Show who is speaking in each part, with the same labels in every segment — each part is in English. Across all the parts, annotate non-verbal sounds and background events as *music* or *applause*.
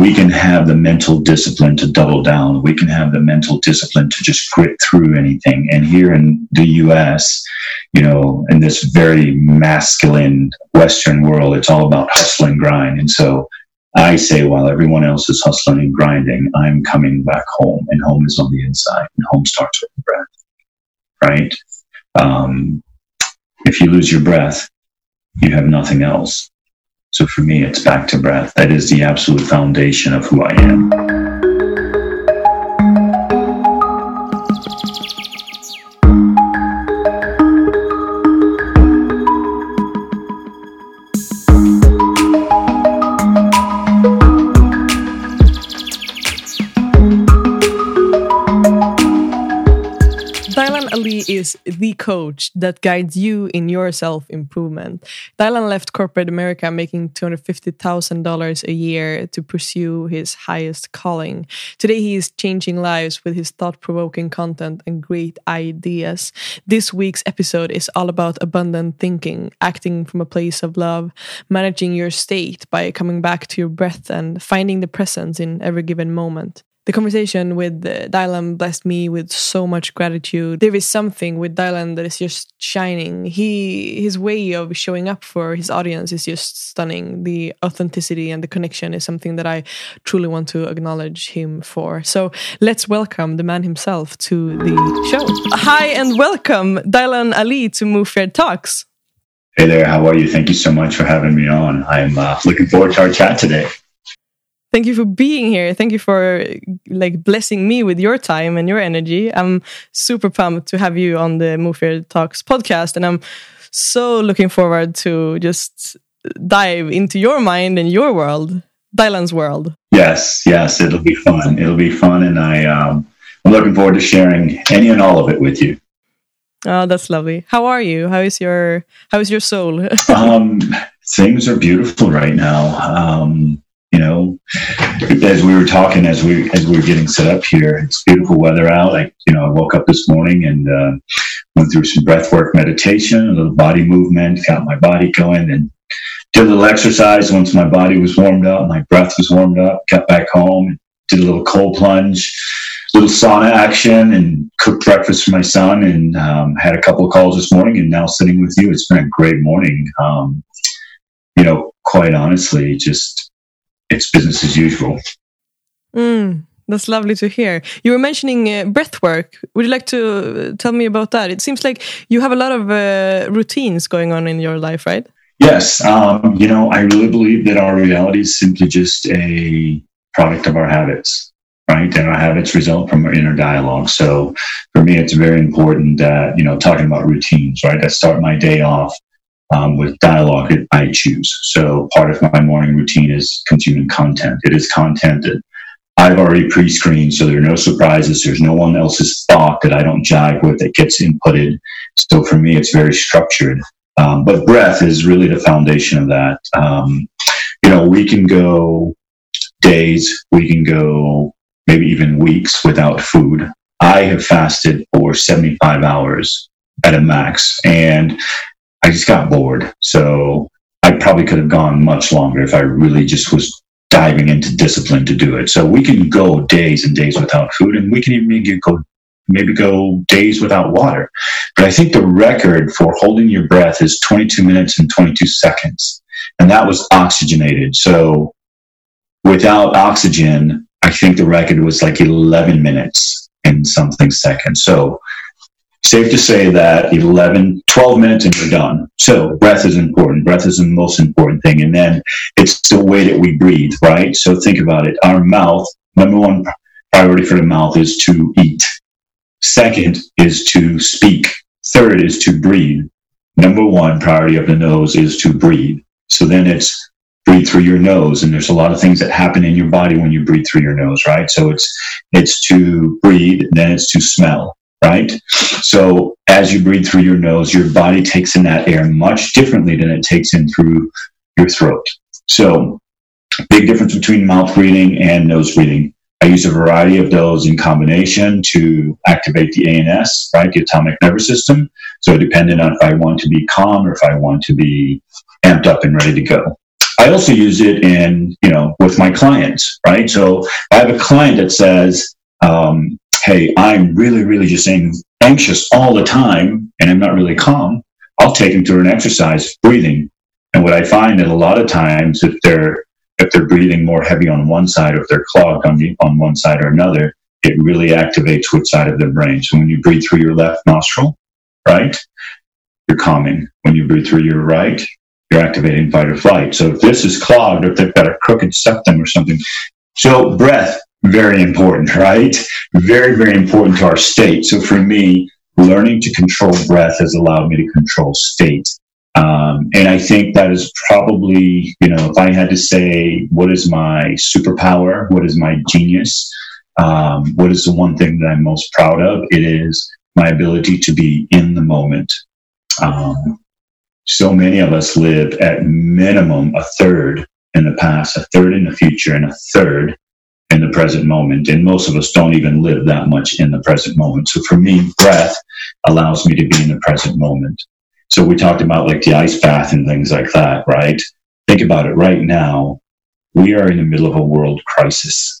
Speaker 1: we can have the mental discipline to double down. We can have the mental discipline to just grit through anything. And here in the US, you know, in this very masculine Western world, it's all about hustle and grind. And so I say, while everyone else is hustling and grinding, I'm coming back home, and home is on the inside, and home starts with the breath, right? Um, if you lose your breath, you have nothing else. So for me, it's back to breath. That is the absolute foundation of who I am.
Speaker 2: Is the coach that guides you in your self improvement. Dylan left corporate America making $250,000 a year to pursue his highest calling. Today, he is changing lives with his thought provoking content and great ideas. This week's episode is all about abundant thinking, acting from a place of love, managing your state by coming back to your breath and finding the presence in every given moment the conversation with uh, Dylan blessed me with so much gratitude. There is something with Dylan that is just shining. He his way of showing up for his audience is just stunning. The authenticity and the connection is something that I truly want to acknowledge him for. So let's welcome the man himself to the show. Hi and welcome Dylan Ali to Move Fair Talks.
Speaker 1: Hey there, how are you? Thank you so much for having me on. I'm uh, looking forward to our chat today
Speaker 2: thank you for being here thank you for like blessing me with your time and your energy i'm super pumped to have you on the move fair talks podcast and i'm so looking forward to just dive into your mind and your world dylan's world
Speaker 1: yes yes it'll be fun it'll be fun and i um, i'm looking forward to sharing any and all of it with you
Speaker 2: Oh, that's lovely. How are you? How is your How is your soul? *laughs*
Speaker 1: um, things are beautiful right now. Um, you know, as we were talking, as we as we were getting set up here, it's beautiful weather out. Like you know, I woke up this morning and uh, went through some breath work meditation, a little body movement, got my body going, and did a little exercise. Once my body was warmed up, my breath was warmed up, got back home, did a little cold plunge, little sauna action, and cooked breakfast for my son, and um, had a couple of calls this morning, and now sitting with you. It's been a great morning. Um, you know, quite honestly, just it's business as usual.
Speaker 2: Mm, that's lovely to hear. You were mentioning uh, breath work. Would you like to uh, tell me about that? It seems like you have a lot of uh, routines going on in your life, right?
Speaker 1: Yes. Um, you know, I really believe that our reality is simply just a product of our habits, right? And our habits result from our inner dialogue. So for me, it's very important that, you know, talking about routines, right? I start my day off um, with dialogue that I choose. So part of my morning routine is consuming content. It is content that I've already pre-screened, so there are no surprises. There's no one else's thought that I don't jive with that gets inputted. So for me, it's very structured. Um, but breath is really the foundation of that. Um, you know, we can go days, we can go maybe even weeks without food. I have fasted for 75 hours at a max. And I just got bored. So I probably could have gone much longer if I really just was diving into discipline to do it. So we can go days and days without food, and we can even maybe go maybe go days without water. But I think the record for holding your breath is 22 minutes and 22 seconds, and that was oxygenated. So without oxygen, I think the record was like 11 minutes and something seconds. So safe to say that 11, 12 minutes and you're done. So breath is important. Breath is the most important thing. And then it's the way that we breathe, right? So think about it. Our mouth, number one priority for the mouth is to eat. Second is to speak. Third is to breathe. Number one priority of the nose is to breathe. So then it's breathe through your nose and there's a lot of things that happen in your body when you breathe through your nose right so it's it's to breathe then it's to smell right? So as you breathe through your nose, your body takes in that air much differently than it takes in through your throat. So big difference between mouth breathing and nose breathing. I use a variety of those in combination to activate the ANS, right, the autonomic nervous system. So depending on if I want to be calm or if I want to be amped up and ready to go. I also use it in, you know, with my clients, right? So I have a client that says, um, hey, I'm really, really just saying anxious all the time and I'm not really calm. I'll take them through an exercise, breathing. And what I find that a lot of times, if they're if they're breathing more heavy on one side or if they're clogged on, the, on one side or another, it really activates which side of their brain. So when you breathe through your left nostril, right, you're calming. When you breathe through your right, you're activating fight or flight. So if this is clogged or if they've got a crooked septum or something, so breath, very important, right? Very, very important to our state. So for me, learning to control breath has allowed me to control state. Um, and I think that is probably, you know, if I had to say, what is my superpower? What is my genius? Um, what is the one thing that I'm most proud of? It is my ability to be in the moment. Um, so many of us live at minimum a third in the past, a third in the future, and a third in the present moment. And most of us don't even live that much in the present moment. So for me, breath allows me to be in the present moment. So we talked about like the ice bath and things like that, right? Think about it right now. We are in the middle of a world crisis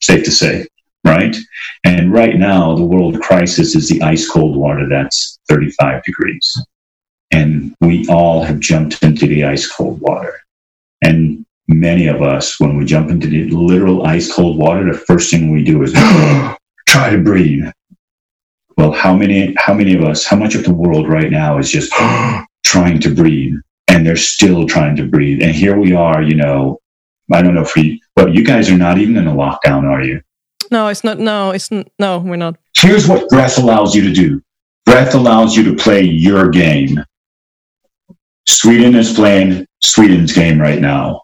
Speaker 1: safe to say, right? And right now, the world crisis is the ice cold water that's 35 degrees. And we all have jumped into the ice cold water. And many of us, when we jump into the literal ice cold water, the first thing we do is *gasps* try to breathe. Well, how many, how many of us, how much of the world right now is just *gasps* trying to breathe and they're still trying to breathe? And here we are, you know, I don't know if we, but you guys are not even in a lockdown, are you?
Speaker 2: No, it's not. No, it's n- no, we're not.
Speaker 1: Here's what breath allows you to do. Breath allows you to play your game. Sweden is playing Sweden's game right now.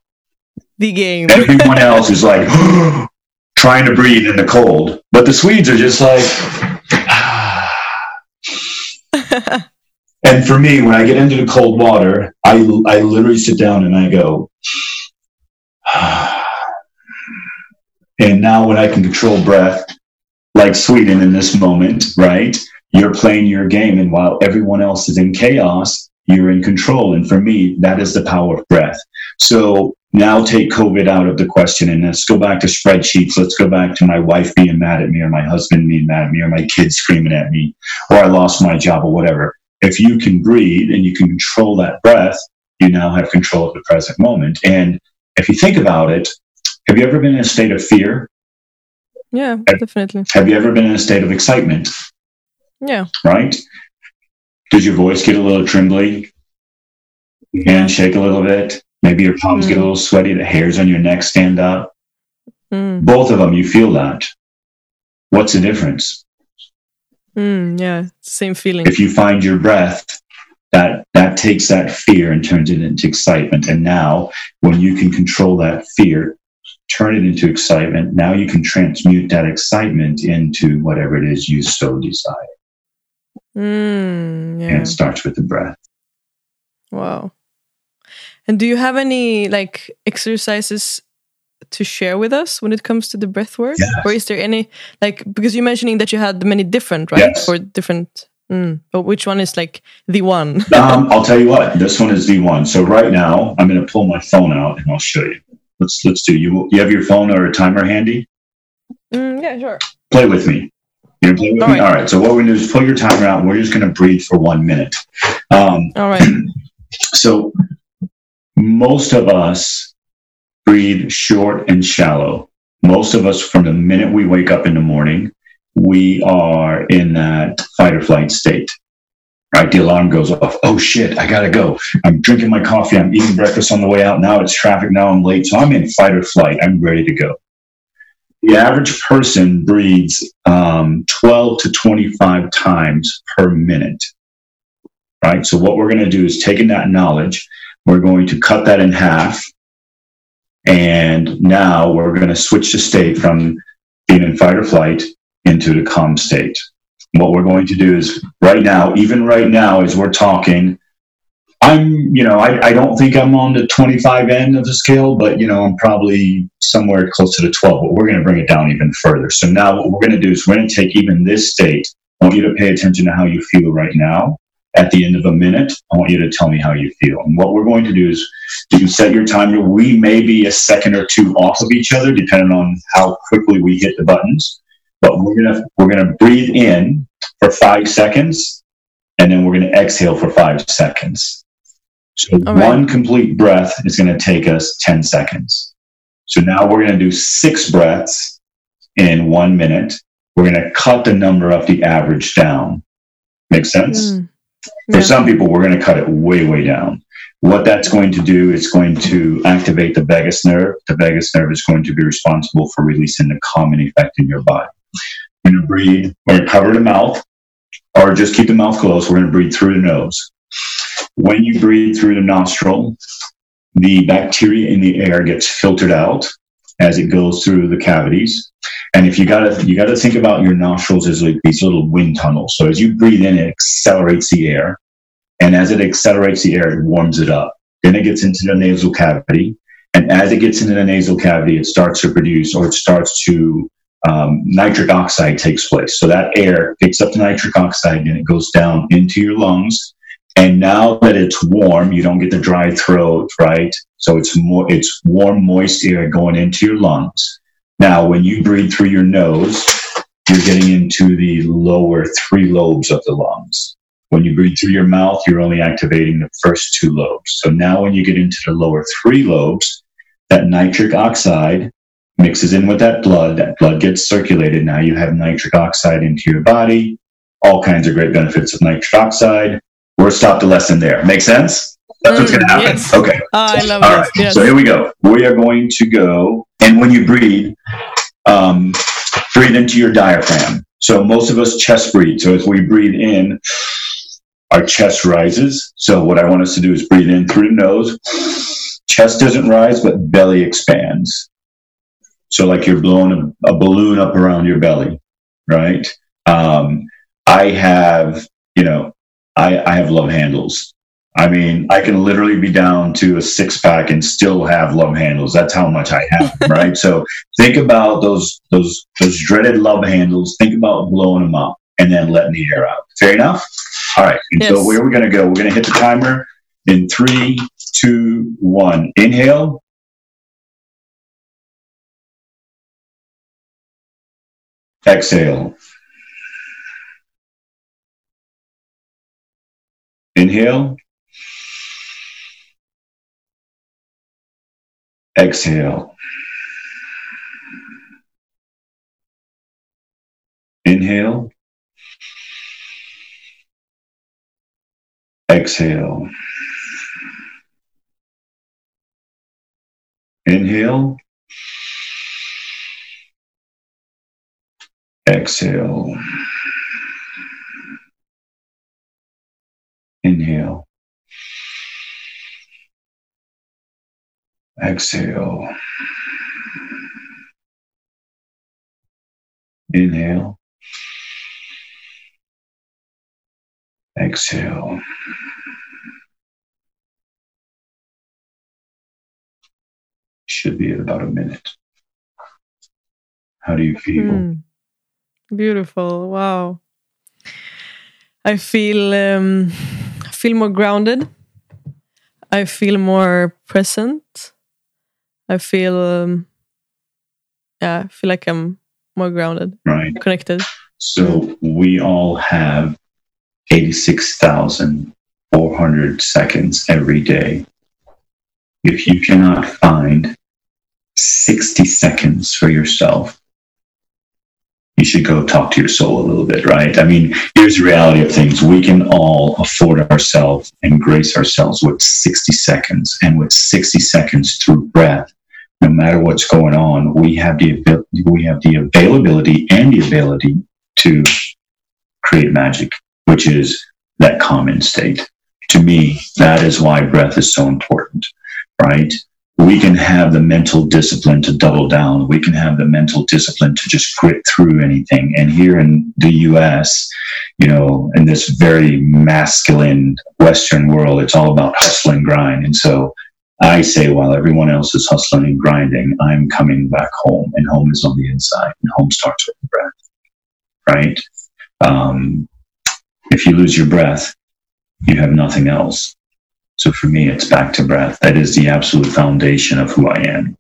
Speaker 2: The game. *laughs*
Speaker 1: Everyone else is like *gasps* trying to breathe in the cold, but the Swedes are just like. *sighs* and for me, when I get into the cold water, I I literally sit down and I go. *sighs* and now when I can control breath, like Sweden in this moment, right? You're playing your game, and while everyone else is in chaos, you're in control. And for me, that is the power of breath. So now take COVID out of the question and let's go back to spreadsheets. Let's go back to my wife being mad at me or my husband being mad at me or my kids screaming at me or I lost my job or whatever. If you can breathe and you can control that breath, you now have control of the present moment. And if you think about it, have you ever been in a state of fear?
Speaker 2: Yeah,
Speaker 1: have,
Speaker 2: definitely.
Speaker 1: Have you ever been in a state of excitement?
Speaker 2: Yeah.
Speaker 1: Right? Does your voice get a little trembly? Hand shake a little bit? Maybe your palms mm. get a mm. little sweaty, the hairs on your neck stand up. Mm. Both of them, you feel that. What's the difference?
Speaker 2: Mm, yeah, same feeling.
Speaker 1: If you find your breath that that takes that fear and turns it into excitement and now when you can control that fear turn it into excitement now you can transmute that excitement into whatever it is you so desire
Speaker 2: mm, yeah.
Speaker 1: and it starts with the breath
Speaker 2: wow and do you have any like exercises to share with us when it comes to the breath work yes. or is there any like because you're mentioning that you had many different right yes. for different Mm, but which one is like the one? *laughs*
Speaker 1: um, I'll tell you what. This one is the one. So right now, I'm going to pull my phone out and I'll show you. Let's let's do. You you have your phone or a timer handy?
Speaker 2: Mm, yeah, sure.
Speaker 1: Play with me. You play with All me. Right. All right. So what we're going to do is pull your timer out, and we're just going to breathe for one minute.
Speaker 2: Um, All right. *clears throat*
Speaker 1: So most of us breathe short and shallow. Most of us, from the minute we wake up in the morning, we are in that fight or flight state. Right? The alarm goes off. Oh shit, I gotta go. I'm drinking my coffee. I'm eating breakfast on the way out. Now it's traffic. Now I'm late. So I'm in fight or flight. I'm ready to go. The average person breathes um, 12 to 25 times per minute. Right? So what we're going to do is taking that knowledge, we're going to cut that in half. And now we're going to switch the state from being in fight or flight into the calm state. What we're going to do is right now, even right now, as we're talking, I'm, you know, I, I don't think I'm on the 25 end of the scale, but, you know, I'm probably somewhere close to the 12, but we're going to bring it down even further. So now what we're going to do is we're going to take even this state. I want you to pay attention to how you feel right now. At the end of a minute, I want you to tell me how you feel. And what we're going to do is you can set your timer. We may be a second or two off of each other, depending on how quickly we hit the buttons. But we're gonna we're gonna breathe in for five seconds, and then we're gonna exhale for five seconds. So right. one complete breath is gonna take us ten seconds. So now we're gonna do six breaths in one minute. We're gonna cut the number of the average down. Make sense? Mm. For yeah. some people, we're going to cut it way, way down. What that's going to do is going to activate the vagus nerve. The vagus nerve is going to be responsible for releasing the calming effect in your body. We're going to breathe, we're going to cover the mouth, or just keep the mouth closed. We're going to breathe through the nose. When you breathe through the nostril, the bacteria in the air gets filtered out as it goes through the cavities. And if you gotta you gotta think about your nostrils as like these little wind tunnels. So as you breathe in, it accelerates the air, and as it accelerates the air, it warms it up. Then it gets into the nasal cavity, and as it gets into the nasal cavity, it starts to produce or it starts to um, nitric oxide takes place. So that air picks up the nitric oxide and it goes down into your lungs. And now that it's warm, you don't get the dry throat, right? So it's more, it's warm, moist air going into your lungs. Now, when you breathe through your nose, you're getting into the lower three lobes of the lungs. When you breathe through your mouth, you're only activating the first two lobes. So now when you get into the lower three lobes, that nitric oxide mixes in with that blood. That blood gets circulated. Now you have nitric oxide into your body. All kinds of great benefits of nitric oxide. We're stopped the lesson there. Make sense? That's what's going to happen. Yes. Okay.
Speaker 2: Oh, I love
Speaker 1: All right. Yes. So here we go. We are going to go, and when you breathe, um, breathe into your diaphragm. So most of us chest breathe. So as we breathe in, our chest rises. So what I want us to do is breathe in through the nose. Chest doesn't rise, but belly expands. So like you're blowing a, a balloon up around your belly, right? Um, I have, you know, I, I have love handles. I mean, I can literally be down to a six pack and still have love handles. That's how much I have, *laughs* right? So think about those those those dreaded love handles. Think about blowing them up and then letting the air out. Fair enough. All right. And yes. so where are we going to go? We're going to hit the timer in three, two, one. Inhale. Exhale. Inhale. Exhale. Inhale. Exhale. Inhale. Exhale. Inhale. Exhale. Inhale. Exhale. Should be about a minute. How do you feel? Mm.
Speaker 2: Beautiful. Wow. I feel um, I feel more grounded. I feel more present. I feel um, yeah, I feel like I'm more grounded,
Speaker 1: right?
Speaker 2: Connected.
Speaker 1: So we all have 86,400 seconds every day. If you cannot find 60 seconds for yourself, you should go talk to your soul a little bit, right? I mean, here's the reality of things. We can all afford ourselves and grace ourselves with 60 seconds. And with 60 seconds through breath, no matter what's going on, we have the we have the availability and the ability to create magic, which is that common state. To me, that is why breath is so important, right? we can have the mental discipline to double down. We can have the mental discipline to just grit through anything. And here in the US, you know, in this very masculine Western world, it's all about hustle and grind. And so I say, while everyone else is hustling and grinding, I'm coming back home, and home is on the inside, and home starts with the breath, right? Um, if you lose your breath, you have nothing else. So for me, it's back to breath. That is the absolute foundation of who I am.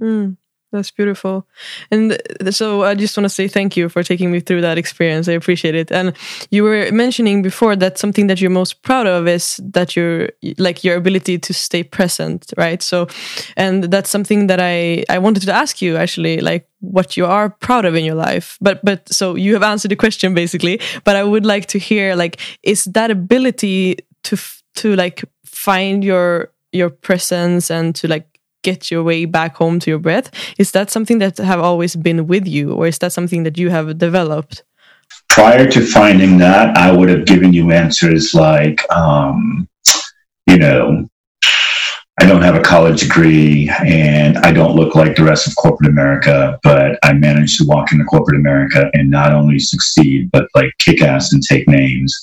Speaker 2: Mm. That's beautiful. And uh, so I just want to say thank you for taking me through that experience. I appreciate it. And you were mentioning before that something that you're most proud of is that you're like your ability to stay present, right? So, and that's something that I, I wanted to ask you actually, like what you are proud of in your life. But, but so you have answered the question basically, but I would like to hear like, is that ability to, to like find your, your presence and to like get your way back home to your breath is that something that have always been with you or is that something that you have developed
Speaker 1: prior to finding that i would have given you answers like um, you know I don't have a college degree and I don't look like the rest of corporate America, but I managed to walk into corporate America and not only succeed, but like kick ass and take names.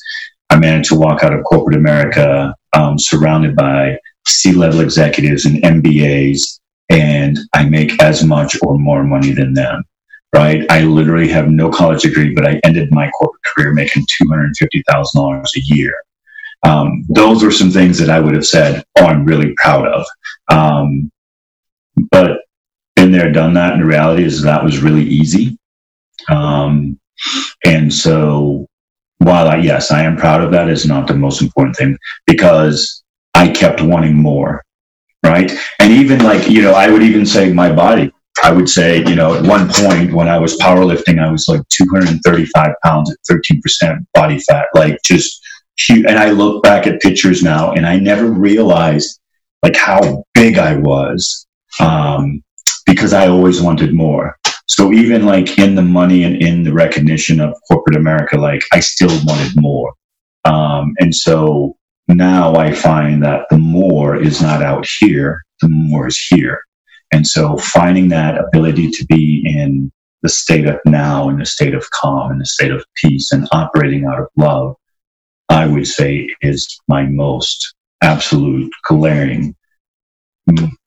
Speaker 1: I managed to walk out of corporate America um, surrounded by C level executives and MBAs, and I make as much or more money than them. Right? I literally have no college degree, but I ended my corporate career making two hundred fifty thousand dollars a year. Um, those are some things that I would have said, "Oh, I'm really proud of." Um, but been there, done that. And the reality is that was really easy. Um, and so, while I yes, I am proud of that, is not the most important thing because I kept wanting more. Right. And even like, you know, I would even say my body, I would say, you know, at one point when I was powerlifting, I was like 235 pounds at 13% body fat, like just huge. And I look back at pictures now and I never realized like how big I was um, because I always wanted more. So even like in the money and in the recognition of corporate America, like I still wanted more. Um, and so now I find that the more is not out here, the more is here. And so finding that ability to be in the state of now, in the state of calm, in the state of peace, and operating out of love, I would say is my most absolute glaring,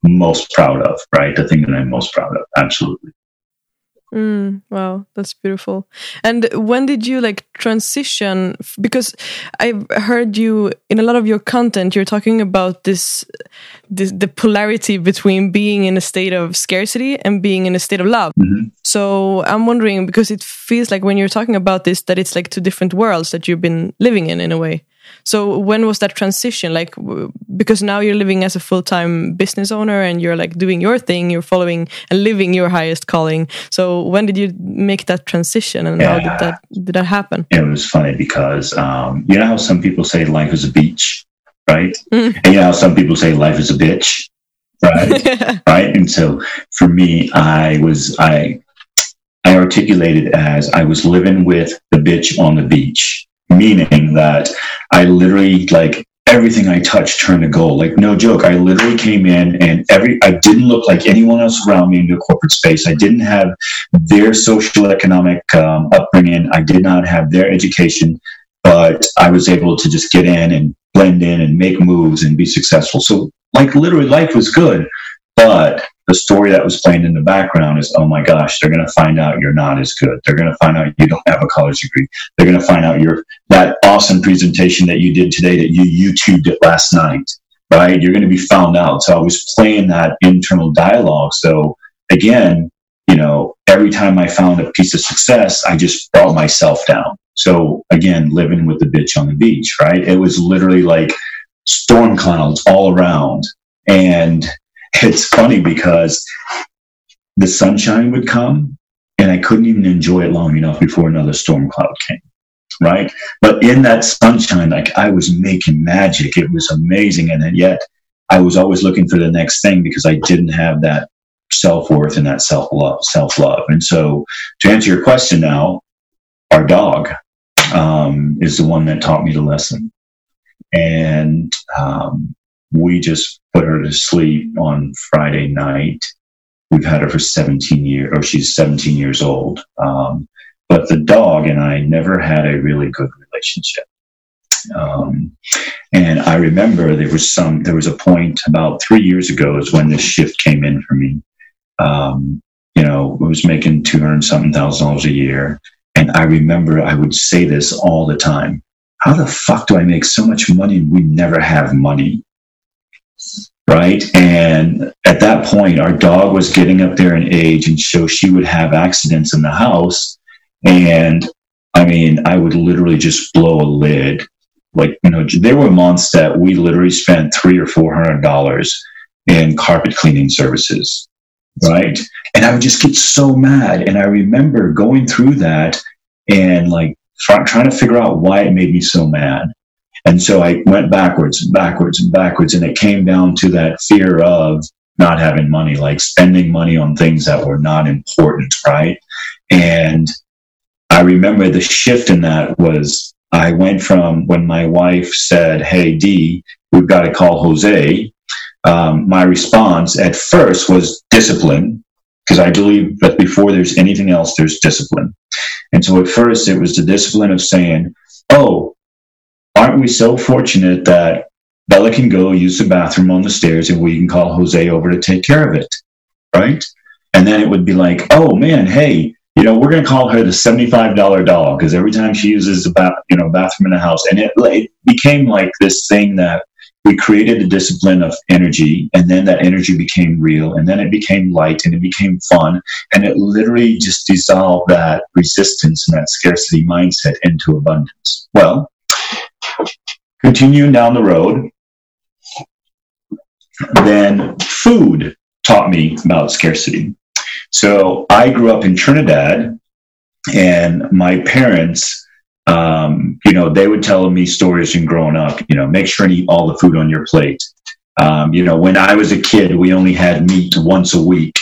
Speaker 1: most proud of, right? The thing that I'm most proud of. Absolutely.
Speaker 2: Mm, wow, that's beautiful. And when did you like transition? Because I've heard you in a lot of your content. You're talking about this, this the polarity between being in a state of scarcity and being in a state of love. Mm -hmm. So I'm wondering because it feels like when you're talking about this that it's like two different worlds that you've been living in in a way. So when was that transition? Like, because now you're living as a full time business owner and you're like doing your thing, you're following and living your highest calling. So when did you make that transition, and yeah. how did that did that happen?
Speaker 1: It was funny because um, you know how some people say life is a beach, right? Mm. And you know how some people say life is a bitch, right? *laughs* right. And so for me, I was I I articulated as I was living with the bitch on the beach meaning that I literally like everything I touched turned to gold. Like no joke, I literally came in and every I didn't look like anyone else around me in the corporate space. I didn't have their social economic um, upbringing. I did not have their education, but I was able to just get in and blend in and make moves and be successful. So like literally life was good, but the story that was playing in the background is, oh my gosh, they're going to find out you're not as good. They're going to find out you don't have a college degree. They're going to find out your that awesome presentation that you did today that you YouTubed it last night, right? You're going to be found out. So I was playing that internal dialogue. So again, you know, every time I found a piece of success, I just brought myself down. So again, living with the bitch on the beach, right? It was literally like storm clouds all around. And it's funny because the sunshine would come and I couldn't even enjoy it long enough before another storm cloud came. Right. But in that sunshine, like I was making magic. It was amazing. And yet I was always looking for the next thing because I didn't have that self worth and that self love, self love. And so to answer your question now, our dog um, is the one that taught me the lesson. And um, we just put her to sleep on Friday night. We've had her for 17 years, or she's 17 years old. Um, but the dog and I never had a really good relationship. Um, and I remember there was some, there was a point about three years ago is when this shift came in for me. Um, you know, I was making 200 something thousand dollars a year. And I remember I would say this all the time. how the fuck do I make so much money we never have money? Right. And at that point, our dog was getting up there in age. And so she would have accidents in the house. And I mean, I would literally just blow a lid. Like, you know, there were months that we literally spent three or four hundred dollars in carpet cleaning services. Right. And I would just get so mad. And I remember going through that and like trying to figure out why it made me so mad. And so I went backwards and backwards and backwards. And it came down to that fear of not having money, like spending money on things that were not important. Right. And I remember the shift in that was I went from when my wife said, Hey, D, we've got to call Jose. Um, my response at first was discipline because I believe that before there's anything else, there's discipline. And so at first it was the discipline of saying, Oh, aren't we so fortunate that Bella can go use the bathroom on the stairs and we can call Jose over to take care of it? Right. And then it would be like, Oh man, hey, you know, we're going to call her the $75 doll because every time she uses the bath, you know, bathroom in the house and it, it became like this thing that we created a discipline of energy and then that energy became real and then it became light and it became fun and it literally just dissolved that resistance and that scarcity mindset into abundance well continuing down the road then food taught me about scarcity so i grew up in trinidad and my parents um, you know, they would tell me stories and growing up, you know, make sure and eat all the food on your plate. Um, you know, when I was a kid, we only had meat once a week,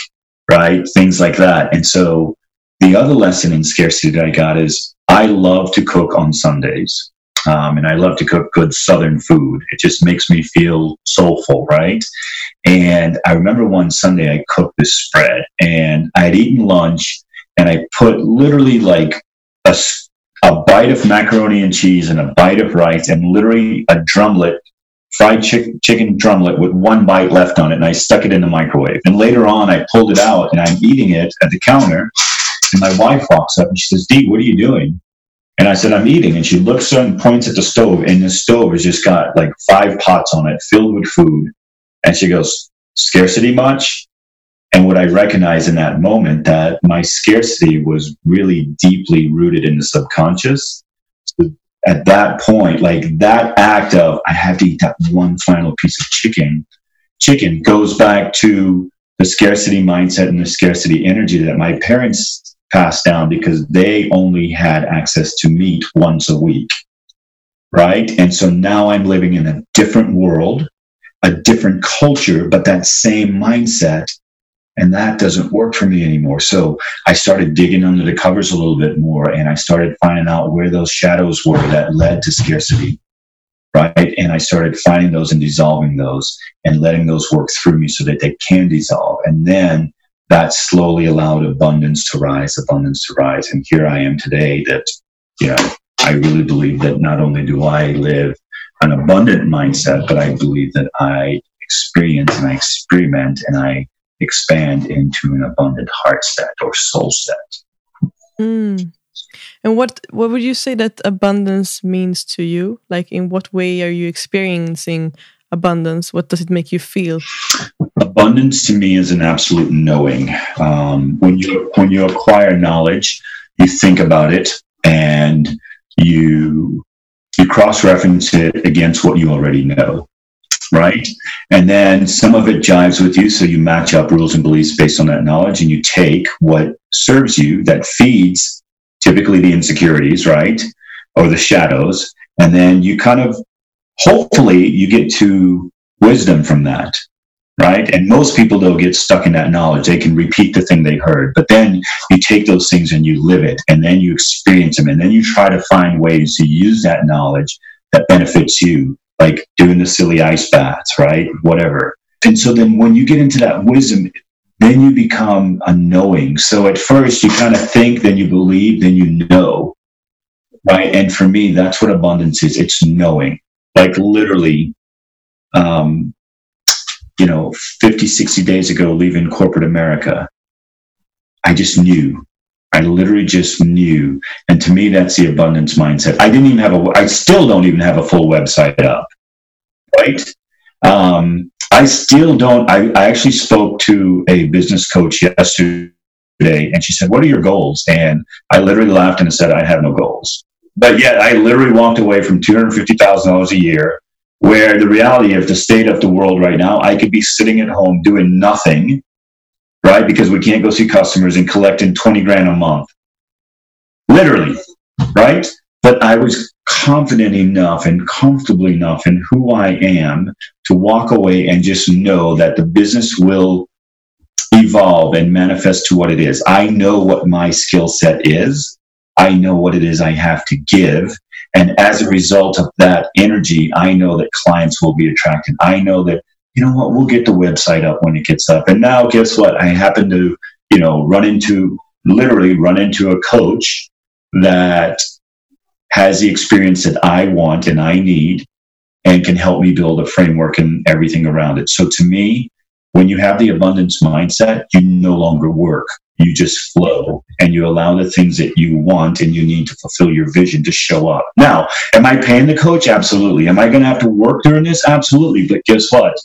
Speaker 1: right? Things like that. And so the other lesson in scarcity that I got is I love to cook on Sundays. Um, and I love to cook good Southern food. It just makes me feel soulful, right? And I remember one Sunday I cooked this spread and I had eaten lunch and I put literally like a a bite of macaroni and cheese and a bite of rice and literally a drumlet, fried chick- chicken drumlet with one bite left on it. And I stuck it in the microwave. And later on, I pulled it out and I'm eating it at the counter. And my wife walks up and she says, Dee, what are you doing? And I said, I'm eating. And she looks and points at the stove. And the stove has just got like five pots on it filled with food. And she goes, Scarcity much? And what I recognized in that moment that my scarcity was really deeply rooted in the subconscious. So at that point, like that act of I have to eat that one final piece of chicken, chicken goes back to the scarcity mindset and the scarcity energy that my parents passed down because they only had access to meat once a week. Right. And so now I'm living in a different world, a different culture, but that same mindset and that doesn't work for me anymore. So I started digging under the covers a little bit more and I started finding out where those shadows were that led to scarcity. Right. And I started finding those and dissolving those and letting those work through me so that they can dissolve. And then that slowly allowed abundance to rise, abundance to rise. And here I am today that, you know, I really believe that not only do I live an abundant mindset, but I believe that I experience and I experiment and I expand into an abundant heart set or soul set.
Speaker 2: Mm. And what what would you say that abundance means to you? Like, in what way are you experiencing abundance? What does it make you feel?
Speaker 1: Abundance to me is an absolute knowing. Um, when you when you acquire knowledge, you think about it and you you cross reference it against what you already know right? And then some of it jives with you, so you match up rules and beliefs based on that knowledge, and you take what serves you that feeds typically the insecurities, right? Or the shadows, and then you kind of hopefully you get to wisdom from that. Right. And most people don't get stuck in that knowledge. They can repeat the thing they heard, but then you take those things and you live it and then you experience them and then you try to find ways to use that knowledge that benefits you like doing the silly ice baths, right? Whatever. And so then when you get into that wisdom, then you become a knowing. So at first you kind of think, then you believe, then you know. Right. And for me, that's what abundance is. It's knowing. Like literally, um, you know, 50, 60 days ago, leaving corporate America, I just knew. I literally just knew. And to me, that's the abundance mindset. I didn't even have a, I still don't even have a full website up, right? Um, I still don't, I, I actually spoke to a business coach yesterday and she said, What are your goals? And I literally laughed and said, I have no goals. But yet I literally walked away from $250,000 a year, where the reality of the state of the world right now, I could be sitting at home doing nothing right? Because we can't go see customers and collecting 20 grand a month. Literally, right? But I was confident enough and comfortable enough in who I am to walk away and just know that the business will evolve and manifest to what it is. I know what my skill set is. I know what it is I have to give. And as a result of that energy, I know that clients will be attracted. I know that you know what, we'll get the website up when it gets up. And now, guess what? I happen to, you know, run into, literally run into a coach that has the experience that I want and I need and can help me build a framework and everything around it. So to me, when you have the abundance mindset, you no longer work. You just flow and you allow the things that you want and you need to fulfill your vision to show up. Now, am I paying the coach? Absolutely. Am I going to have to work during this? Absolutely. But guess what?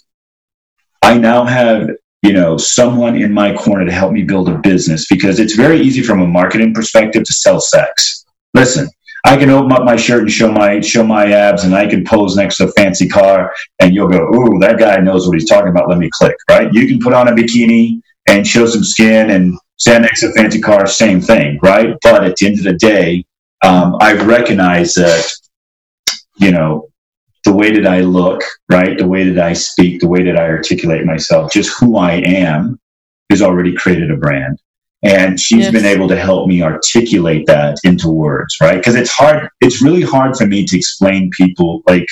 Speaker 1: I now have you know someone in my corner to help me build a business because it's very easy from a marketing perspective to sell sex. Listen, I can open up my shirt and show my show my abs, and I can pose next to a fancy car, and you'll go, "Ooh, that guy knows what he's talking about." Let me click. Right? You can put on a bikini and show some skin and to a fancy car, same thing, right? But at the end of the day, um, I recognize that you know the way that I look, right? The way that I speak, the way that I articulate myself, just who I am has already created a brand. And she's yes. been able to help me articulate that into words, right? Because it's hard, it's really hard for me to explain people like,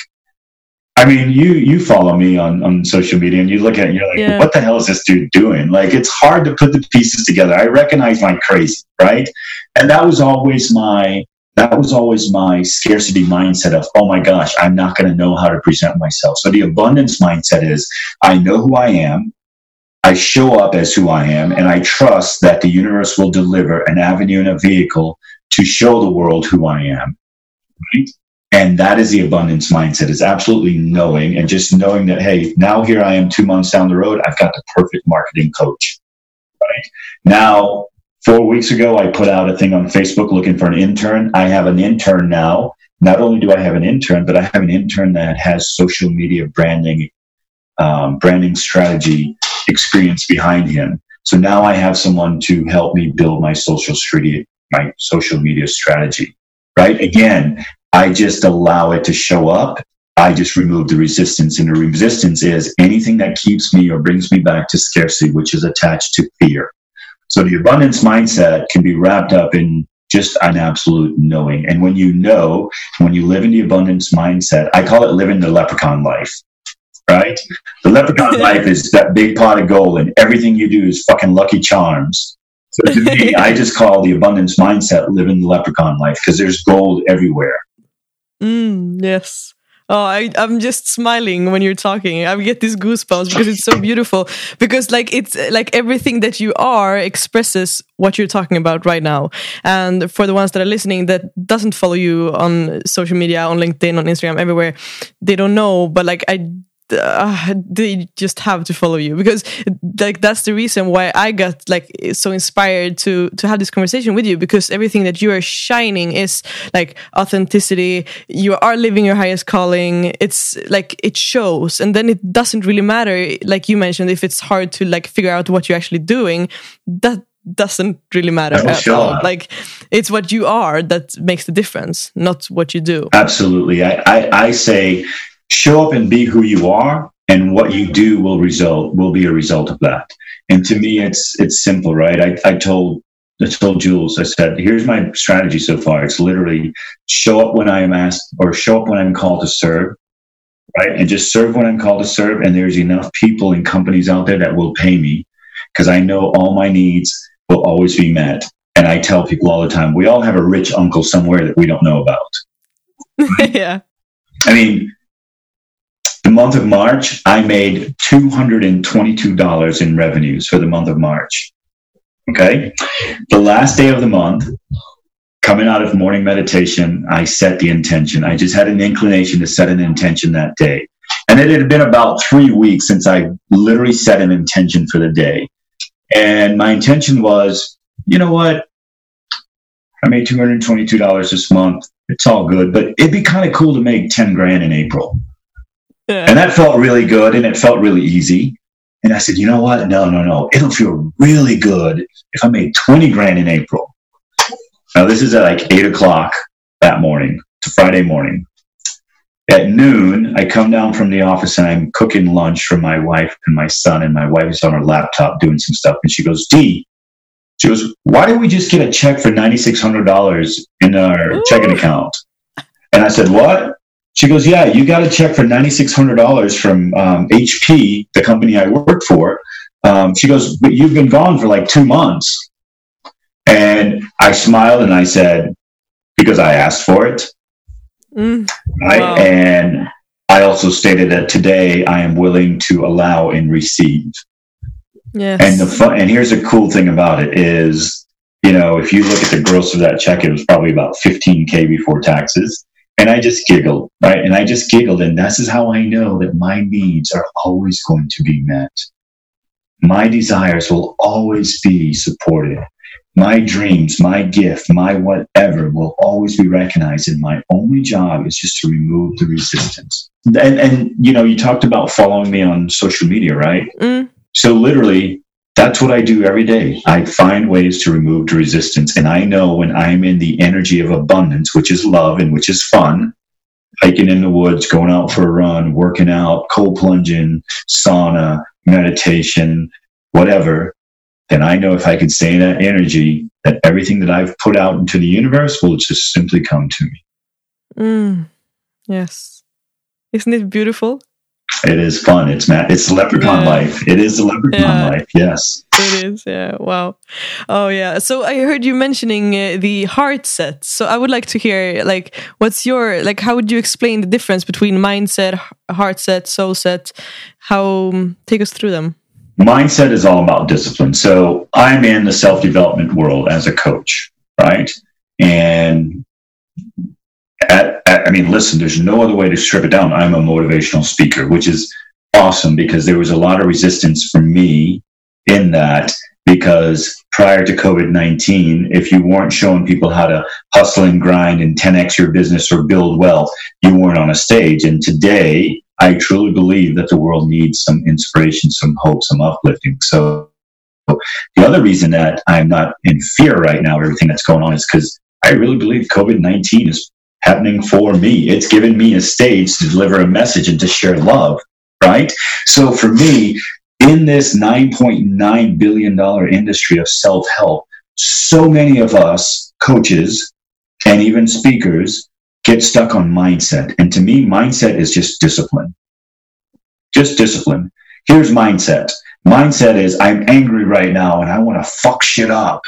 Speaker 1: I mean, you you follow me on, on social media and you look at it and you're like, yeah. what the hell is this dude doing? Like it's hard to put the pieces together. I recognize my crazy, right? And that was always my that was always my scarcity mindset of, oh my gosh, I'm not going to know how to present myself. So the abundance mindset is, I know who I am. I show up as who I am, and I trust that the universe will deliver an avenue and a vehicle to show the world who I am. Right? And that is the abundance mindset is absolutely knowing and just knowing that, hey, now here I am two months down the road, I've got the perfect marketing coach. Right? Now Four weeks ago, I put out a thing on Facebook looking for an intern. I have an intern now. Not only do I have an intern, but I have an intern that has social media branding, um, branding strategy experience behind him. So now I have someone to help me build my social strategy, my social media strategy. Right? Again, I just allow it to show up. I just remove the resistance, and the resistance is anything that keeps me or brings me back to scarcity, which is attached to fear. So the abundance mindset can be wrapped up in just an absolute knowing. And when you know, when you live in the abundance mindset, I call it living the leprechaun life. Right? The leprechaun *laughs* life is that big pot of gold, and everything you do is fucking lucky charms. So to me, *laughs* I just call the abundance mindset living the leprechaun life because there's gold everywhere.
Speaker 2: Mm, yes. Oh, I, I'm just smiling when you're talking. I get these goosebumps because it's so beautiful. Because like it's like everything that you are expresses what you're talking about right now. And for the ones that are listening that doesn't follow you on social media, on LinkedIn, on Instagram, everywhere, they don't know. But like I uh, they just have to follow you because like that's the reason why I got like so inspired to to have this conversation with you because everything that you are shining is like authenticity you are living your highest calling it's like it shows and then it doesn't really matter like you mentioned if it's hard to like figure out what you're actually doing that doesn't really matter at sure. all. Like it's what you are that makes the difference, not what you do.
Speaker 1: Absolutely. I, I, I say show up and be who you are and what you do will result will be a result of that and to me it's it's simple right i, I told I told Jules, I said, here's my strategy so far. It's literally show up when I am asked or show up when I'm called to serve, right? And just serve when I'm called to serve. And there's enough people and companies out there that will pay me because I know all my needs will always be met. And I tell people all the time, we all have a rich uncle somewhere that we don't know about. *laughs*
Speaker 2: Yeah.
Speaker 1: I mean, the month of March, I made $222 in revenues for the month of March. Okay. The last day of the month, coming out of morning meditation, I set the intention. I just had an inclination to set an intention that day. And it had been about three weeks since I literally set an intention for the day. And my intention was, you know what? I made $222 this month. It's all good, but it'd be kind of cool to make 10 grand in April. Yeah. And that felt really good and it felt really easy. And I said, you know what? No, no, no. It'll feel really good if I made 20 grand in April. Now, this is at like eight o'clock that morning. It's a Friday morning. At noon, I come down from the office and I'm cooking lunch for my wife and my son. And my wife is on her laptop doing some stuff. And she goes, D, she goes, why didn't we just get a check for $9,600 in our Ooh. checking account? And I said, what? She goes, yeah, you got a check for $9,600 from um, HP, the company I work for. Um, she goes, but you've been gone for like two months. And I smiled and I said, because I asked for it. Mm, right. Wow. And I also stated that today I am willing to allow and receive. Yes. And the fun, and here's a cool thing about it is, you know, if you look at the gross of that check, it was probably about 15K before taxes. And I just giggled, right? And I just giggled. And this is how I know that my needs are always going to be met. My desires will always be supported my dreams, my gift, my whatever will always be recognized. And my only job is just to remove the resistance. And, and you know, you talked about following me on social media, right? Mm. So literally, that's what I do every day. I find ways to remove the resistance. And I know when I'm in the energy of abundance, which is love and which is fun, hiking in the woods, going out for a run, working out, cold plunging, sauna, meditation, whatever, then I know if I can stay in that energy, that everything that I've put out into the universe will just simply come to me.
Speaker 2: Mm, yes. Isn't it beautiful?
Speaker 1: It is fun. It's ma- it's leprechaun yeah. life. It is the leprechaun yeah. life. Yes.
Speaker 2: It is. Yeah. Wow. Oh yeah. So I heard you mentioning uh, the heart set. So I would like to hear like what's your like how would you explain the difference between mindset, heart set, soul set? How um, take us through them?
Speaker 1: mindset is all about discipline. So I'm in the self development world as a coach, right? And at, at, I mean, listen, there's no other way to strip it down. I'm a motivational speaker, which is awesome because there was a lot of resistance from me in that because prior to COVID 19, if you weren't showing people how to hustle and grind and 10x your business or build wealth, you weren't on a stage. And today, I truly believe that the world needs some inspiration, some hope, some uplifting. So the other reason that I'm not in fear right now, everything that's going on, is because I really believe COVID 19 is happening for me. It's given me a stage to deliver a message and to share love, right? So for me, in this $9.9 billion industry of self help, so many of us coaches and even speakers get stuck on mindset. And to me, mindset is just discipline. Just discipline. Here's mindset. Mindset is I'm angry right now and I want to fuck shit up,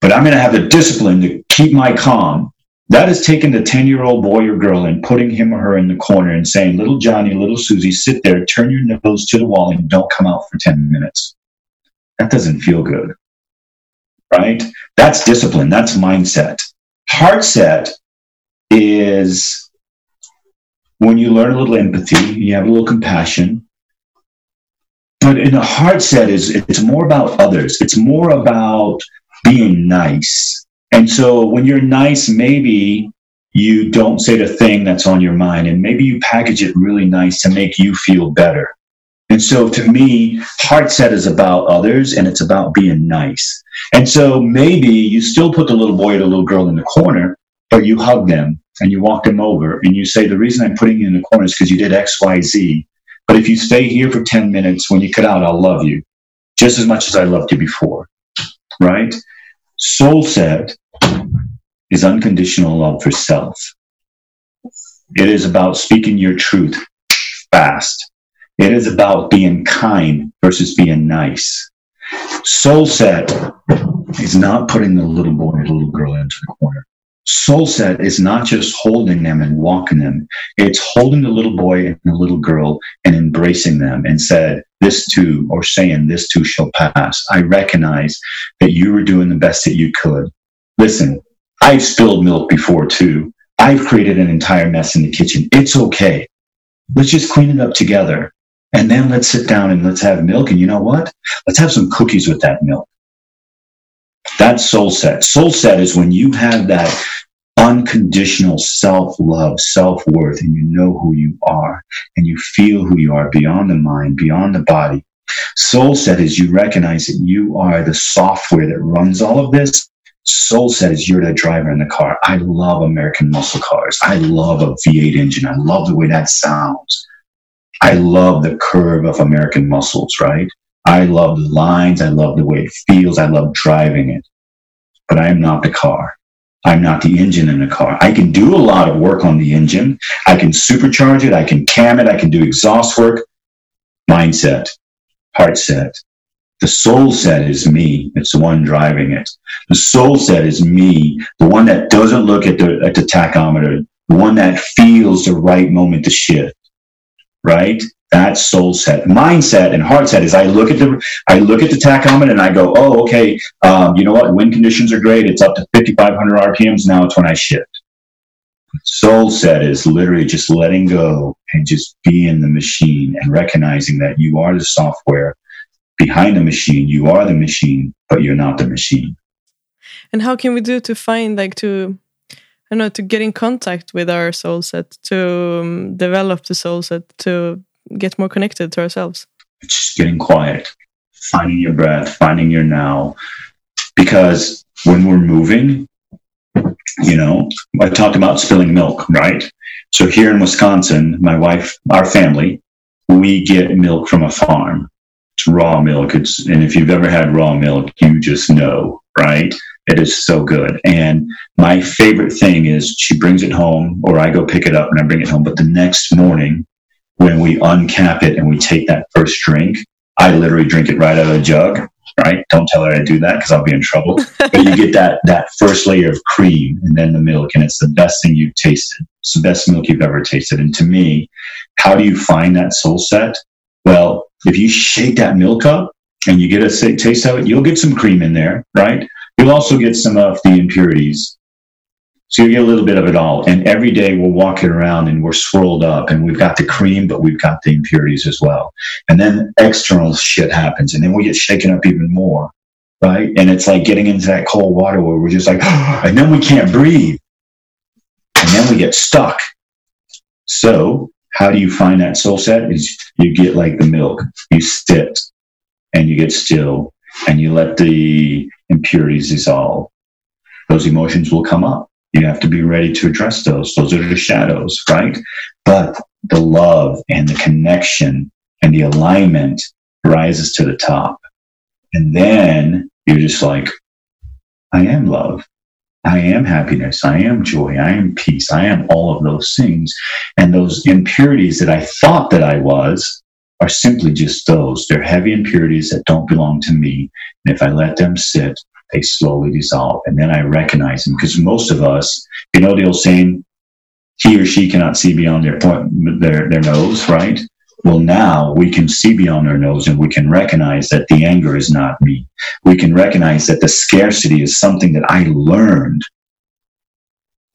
Speaker 1: but I'm going to have the discipline to keep my calm. That is taking the 10 year old boy or girl and putting him or her in the corner and saying, little Johnny, little Susie, sit there, turn your nose to the wall and don't come out for 10 minutes. That doesn't feel good. Right? That's discipline. That's mindset. Heart set is when you learn a little empathy, you have a little compassion. But in a heart set is it's more about others. It's more about being nice. And so when you're nice, maybe you don't say the thing that's on your mind and maybe you package it really nice to make you feel better. And so to me, heart set is about others and it's about being nice. And so maybe you still put the little boy or the little girl in the corner, but you hug them and you walk them over and you say, the reason I'm putting you in the corner is because you did X, Y, Z. But if you stay here for 10 minutes, when you cut out, I'll love you just as much as I loved you before. Right? Soul set is unconditional love for self. It is about speaking your truth fast. It is about being kind versus being nice. Soul set is not putting the little boy or the little girl into the corner. Soul set is not just holding them and walking them. It's holding the little boy and the little girl and embracing them and said, this too, or saying this too shall pass. I recognize that you were doing the best that you could. Listen, I've spilled milk before too. I've created an entire mess in the kitchen. It's okay. Let's just clean it up together. And then let's sit down and let's have milk. And you know what? Let's have some cookies with that milk. That's soul set. Soul set is when you have that unconditional self love, self worth, and you know who you are and you feel who you are beyond the mind, beyond the body. Soul set is you recognize that you are the software that runs all of this. Soul set is you're the driver in the car. I love American muscle cars. I love a V8 engine. I love the way that sounds. I love the curve of American muscles, right? I love the lines. I love the way it feels. I love driving it. But I am not the car. I'm not the engine in the car. I can do a lot of work on the engine. I can supercharge it. I can cam it. I can do exhaust work. Mindset, heart set. The soul set is me. It's the one driving it. The soul set is me, the one that doesn't look at the, at the tachometer, the one that feels the right moment to shift, right? That soul set, mindset, and heart set is I look at the I look at the tachometer and I go, oh, okay, um, you know what? Wind conditions are great. It's up to 5,500 RPMs now. It's when I shift. Soul set is literally just letting go and just be in the machine and recognizing that you are the software behind the machine. You are the machine, but you're not the machine.
Speaker 2: And how can we do to find like to I know to get in contact with our soul set to um, develop the soul set to get more connected to ourselves?
Speaker 1: Just getting quiet, finding your breath, finding your now. Because when we're moving, you know, I talked about spilling milk, right? So here in Wisconsin, my wife, our family, we get milk from a farm. It's raw milk. It's, and if you've ever had raw milk, you just know, right? It is so good. And my favorite thing is she brings it home or I go pick it up and I bring it home. But the next morning, when we uncap it and we take that first drink, I literally drink it right out of the jug. Right? Don't tell her I do that because I'll be in trouble. *laughs* but you get that that first layer of cream and then the milk, and it's the best thing you've tasted. It's the best milk you've ever tasted. And to me, how do you find that soul set? Well, if you shake that milk up and you get a taste of it, you'll get some cream in there, right? You'll also get some of the impurities so you get a little bit of it all. And every day we're walking around and we're swirled up and we've got the cream, but we've got the impurities as well. And then external shit happens and then we get shaken up even more. Right. And it's like getting into that cold water where we're just like, *gasps* and then we can't breathe. And then we get stuck. So how do you find that soul set? Is you get like the milk, you sit and you get still and you let the impurities dissolve. Those emotions will come up you have to be ready to address those. Those are the shadows, right? But the love and the connection and the alignment rises to the top. And then you're just like, I am love. I am happiness. I am joy. I am peace. I am all of those things. And those impurities that I thought that I was are simply just those. They're heavy impurities that don't belong to me. And if I let them sit, they slowly dissolve. And then I recognize them because most of us, you know, the old saying, he or she cannot see beyond their point, their, their nose, right? Well, now we can see beyond our nose and we can recognize that the anger is not me. We can recognize that the scarcity is something that I learned,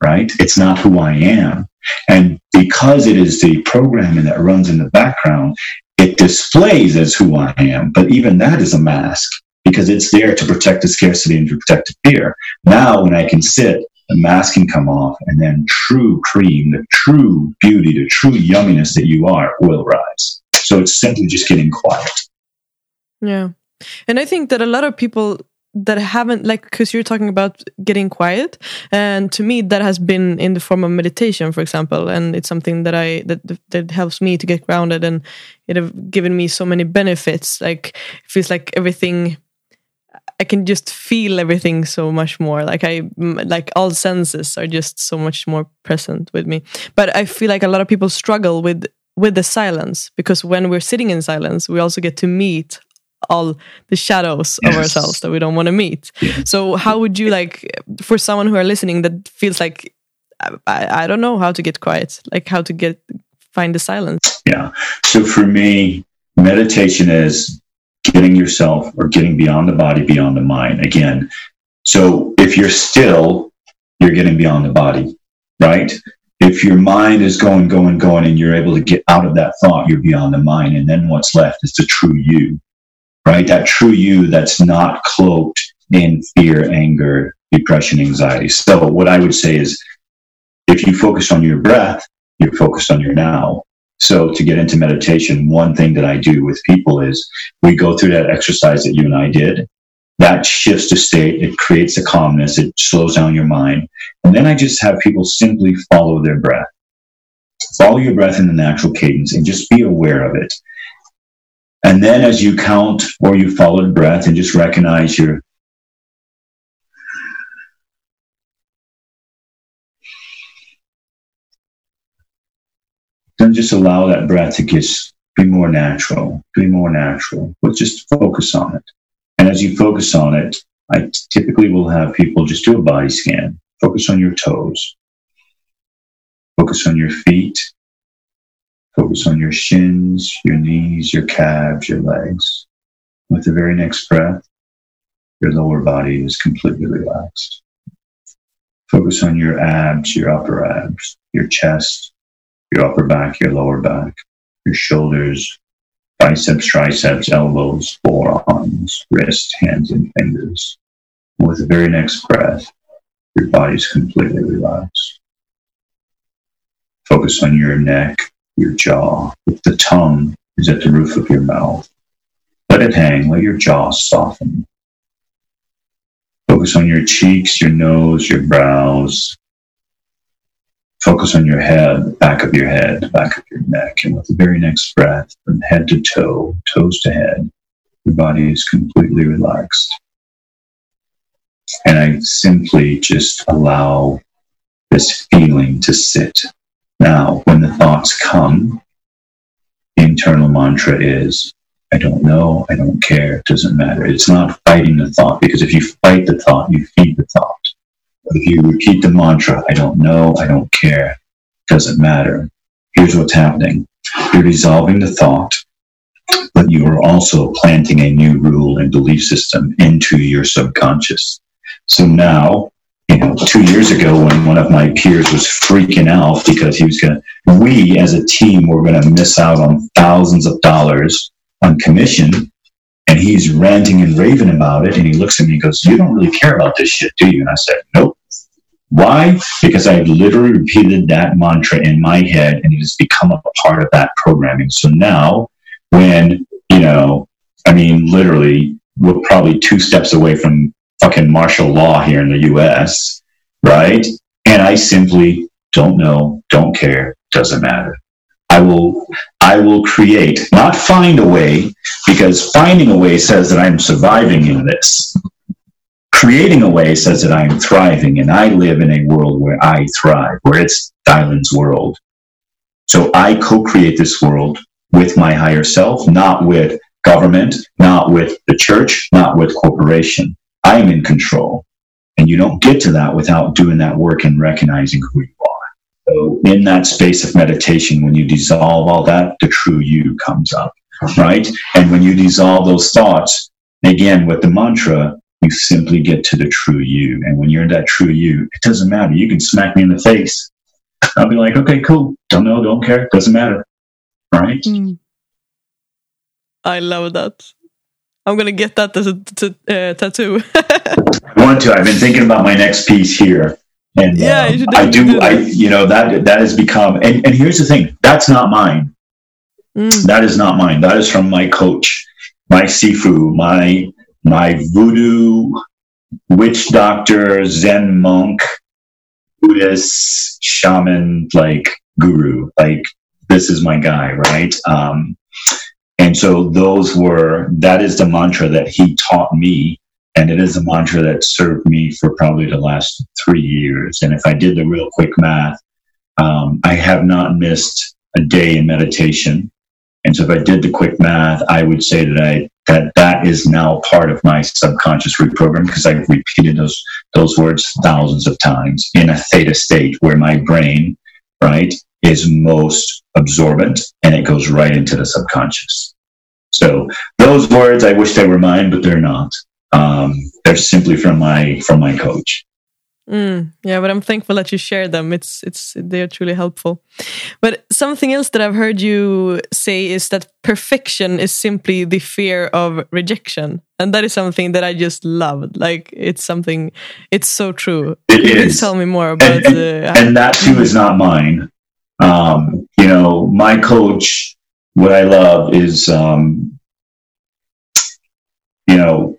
Speaker 1: right? It's not who I am. And because it is the programming that runs in the background, it displays as who I am. But even that is a mask because it's there to protect the scarcity and to protect the fear. Now, when I can sit, the mask can come off, and then true cream, the true beauty, the true yumminess that you are will rise. So it's simply just getting quiet.
Speaker 2: Yeah. And I think that a lot of people that haven't like because you're talking about getting quiet and to me that has been in the form of meditation for example and it's something that i that that helps me to get grounded and it have given me so many benefits like it feels like everything I can just feel everything so much more. Like I like all senses are just so much more present with me. But I feel like a lot of people struggle with with the silence because when we're sitting in silence, we also get to meet all the shadows yes. of ourselves that we don't want to meet. So how would you like for someone who are listening that feels like I, I don't know how to get quiet, like how to get find the silence?
Speaker 1: Yeah. So for me, meditation is getting yourself or getting beyond the body, beyond the mind. Again, so if you're still, you're getting beyond the body, right? If your mind is going, going, going, and you're able to get out of that thought, you're beyond the mind. And then what's left is the true you, right? That true you that's not cloaked in fear, anger, depression, anxiety. So what I would say is if you focus on your breath, you're focused on your now. So to get into meditation, one thing that I do with people is we go through that exercise that you and I did. That shifts the state. It creates a calmness. It slows down your mind. And then I just have people simply follow their breath. Follow your breath in the natural cadence and just be aware of it. And then as you count or you follow the breath and just recognize your then just allow that breath to just be more natural, be more natural, but just focus on it. And as you focus on it, I typically will have people just do a body scan. Focus on your toes. Focus on your feet. Focus on your shins, your knees, your calves, your legs. With the very next breath, your lower body is completely relaxed. Focus on your abs, your upper abs, your chest, your upper back, your lower back, your shoulders, biceps, triceps, elbows, forearms, wrists, hands, and fingers. With the very next breath, your body's completely relaxed. Focus on your neck, your jaw. If the tongue is at the roof of your mouth, let it hang, let your jaw soften. Focus on your cheeks, your nose, your brows, Focus on your head, back of your head, back of your neck, and with the very next breath, from head to toe, toes to head, your body is completely relaxed. And I simply just allow this feeling to sit. Now, when the thoughts come, the internal mantra is I don't know, I don't care, it doesn't matter. It's not fighting the thought because if you fight the thought, you feed the thought. If you repeat the mantra, I don't know, I don't care, doesn't matter, here's what's happening. You're dissolving the thought, but you are also planting a new rule and belief system into your subconscious. So now, you know, two years ago when one of my peers was freaking out because he was going to, we as a team were going to miss out on thousands of dollars on commission and he's ranting and raving about it. And he looks at me and goes, You don't really care about this shit, do you? And I said, Nope. Why? Because I literally repeated that mantra in my head and it has become a part of that programming. So now, when, you know, I mean, literally, we're probably two steps away from fucking martial law here in the US, right? And I simply don't know, don't care, doesn't matter. I will I will create, not find a way, because finding a way says that I'm surviving in this. Creating a way says that I'm thriving, and I live in a world where I thrive, where it's Dylan's world. So I co-create this world with my higher self, not with government, not with the church, not with corporation. I am in control. And you don't get to that without doing that work and recognizing who you are. So in that space of meditation, when you dissolve all that, the true you comes up, right? And when you dissolve those thoughts, again, with the mantra, you simply get to the true you. And when you're in that true you, it doesn't matter. You can smack me in the face. I'll be like, okay, cool. Don't know, don't care. Doesn't matter. Right? Mm.
Speaker 2: I love that. I'm gonna get that as a t- uh, tattoo. *laughs*
Speaker 1: I want to. I've been thinking about my next piece here. And yeah, um, I do. do I you know that that has become. And, and here's the thing. That's not mine. Mm. That is not mine. That is from my coach, my Sifu, my my voodoo witch doctor, Zen monk, Buddhist shaman, like guru. Like this is my guy, right? Um, and so those were that is the mantra that he taught me and it is a mantra that served me for probably the last three years. And if I did the real quick math, um, I have not missed a day in meditation. And so if I did the quick math, I would say that I that that is now part of my subconscious reprogram because I've repeated those those words thousands of times in a theta state where my brain, right, is most absorbent and it goes right into the subconscious. So those words, I wish they were mine, but they're not. Um, they're simply from my from my coach.
Speaker 2: Mm, yeah, but I'm thankful that you share them. It's it's they're truly helpful. But something else that I've heard you say is that perfection is simply the fear of rejection, and that is something that I just loved. Like it's something, it's so true.
Speaker 1: It Can is.
Speaker 2: tell me more about
Speaker 1: and, and, and that too is not mine. Um, you know, my coach. What I love is, um, you know,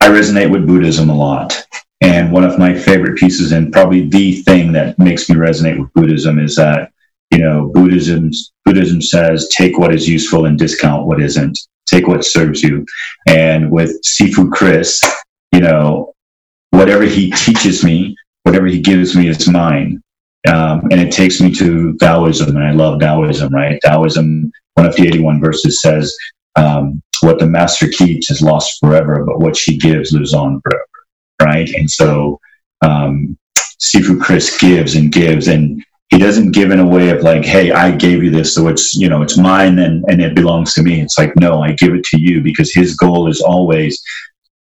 Speaker 1: I resonate with Buddhism a lot. And one of my favorite pieces, and probably the thing that makes me resonate with Buddhism, is that you know Buddhism Buddhism says take what is useful and discount what isn't. Take what serves you. And with Sifu Chris, you know, whatever he teaches me, whatever he gives me is mine. Um, and it takes me to Taoism, and I love Taoism, right? Taoism, one of the 81 verses says, um, what the master keeps is lost forever, but what she gives lives on forever, right? And so um, Sifu Chris gives and gives, and he doesn't give in a way of like, "Hey, I gave you this, so it's you know it's mine and and it belongs to me." It's like, no, I give it to you because his goal is always,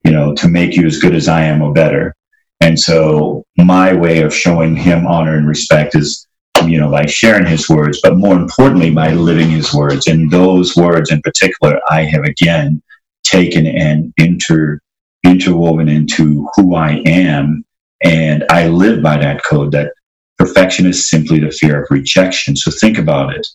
Speaker 1: you know, to make you as good as I am or better. And so my way of showing him honor and respect is you know, by sharing his words, but more importantly, by living his words. And those words in particular, I have again taken and inter, interwoven into who I am. And I live by that code that perfection is simply the fear of rejection. So think about it.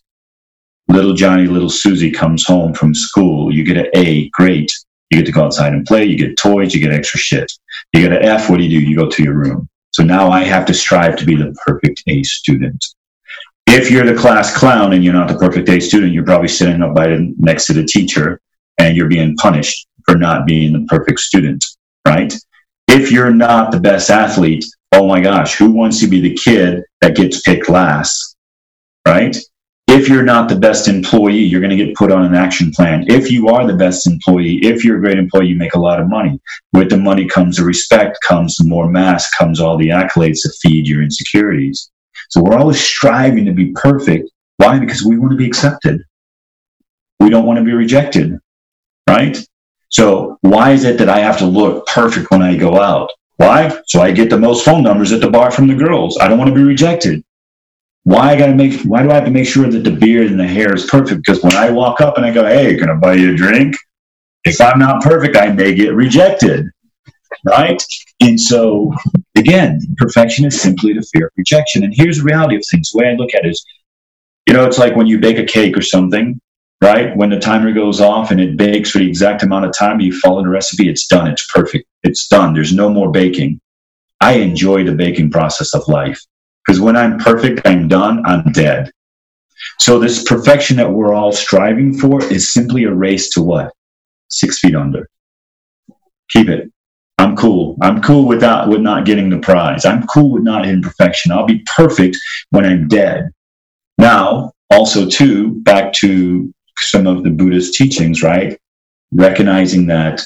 Speaker 1: Little Johnny, little Susie comes home from school. You get an A, great. You get to go outside and play. You get toys. You get extra shit. You get an F. What do you do? You go to your room. So now I have to strive to be the perfect A student. If you're the class clown and you're not the perfect A student, you're probably sitting up by the, next to the teacher and you're being punished for not being the perfect student, right? If you're not the best athlete, oh my gosh, who wants to be the kid that gets picked last, right? If you're not the best employee, you're going to get put on an action plan. If you are the best employee, if you're a great employee, you make a lot of money. With the money comes the respect, comes the more mass, comes all the accolades to feed your insecurities. So we're always striving to be perfect. Why? Because we want to be accepted. We don't want to be rejected, right? So why is it that I have to look perfect when I go out? Why? So I get the most phone numbers at the bar from the girls. I don't want to be rejected. Why I gotta make why do I have to make sure that the beard and the hair is perfect? Because when I walk up and I go, Hey, can I buy you a drink? If I'm not perfect, I may get rejected. Right? And so again, perfection is simply the fear of rejection. And here's the reality of things. The way I look at it is, you know, it's like when you bake a cake or something, right? When the timer goes off and it bakes for the exact amount of time, you follow the recipe, it's done. It's perfect. It's done. There's no more baking. I enjoy the baking process of life because when I'm perfect, I'm done, I'm dead. So this perfection that we're all striving for is simply a race to what? Six feet under. Keep it. I'm cool. I'm cool with not, with not getting the prize. I'm cool with not hitting perfection. I'll be perfect when I'm dead. Now, also too, back to some of the Buddhist teachings, right? Recognizing that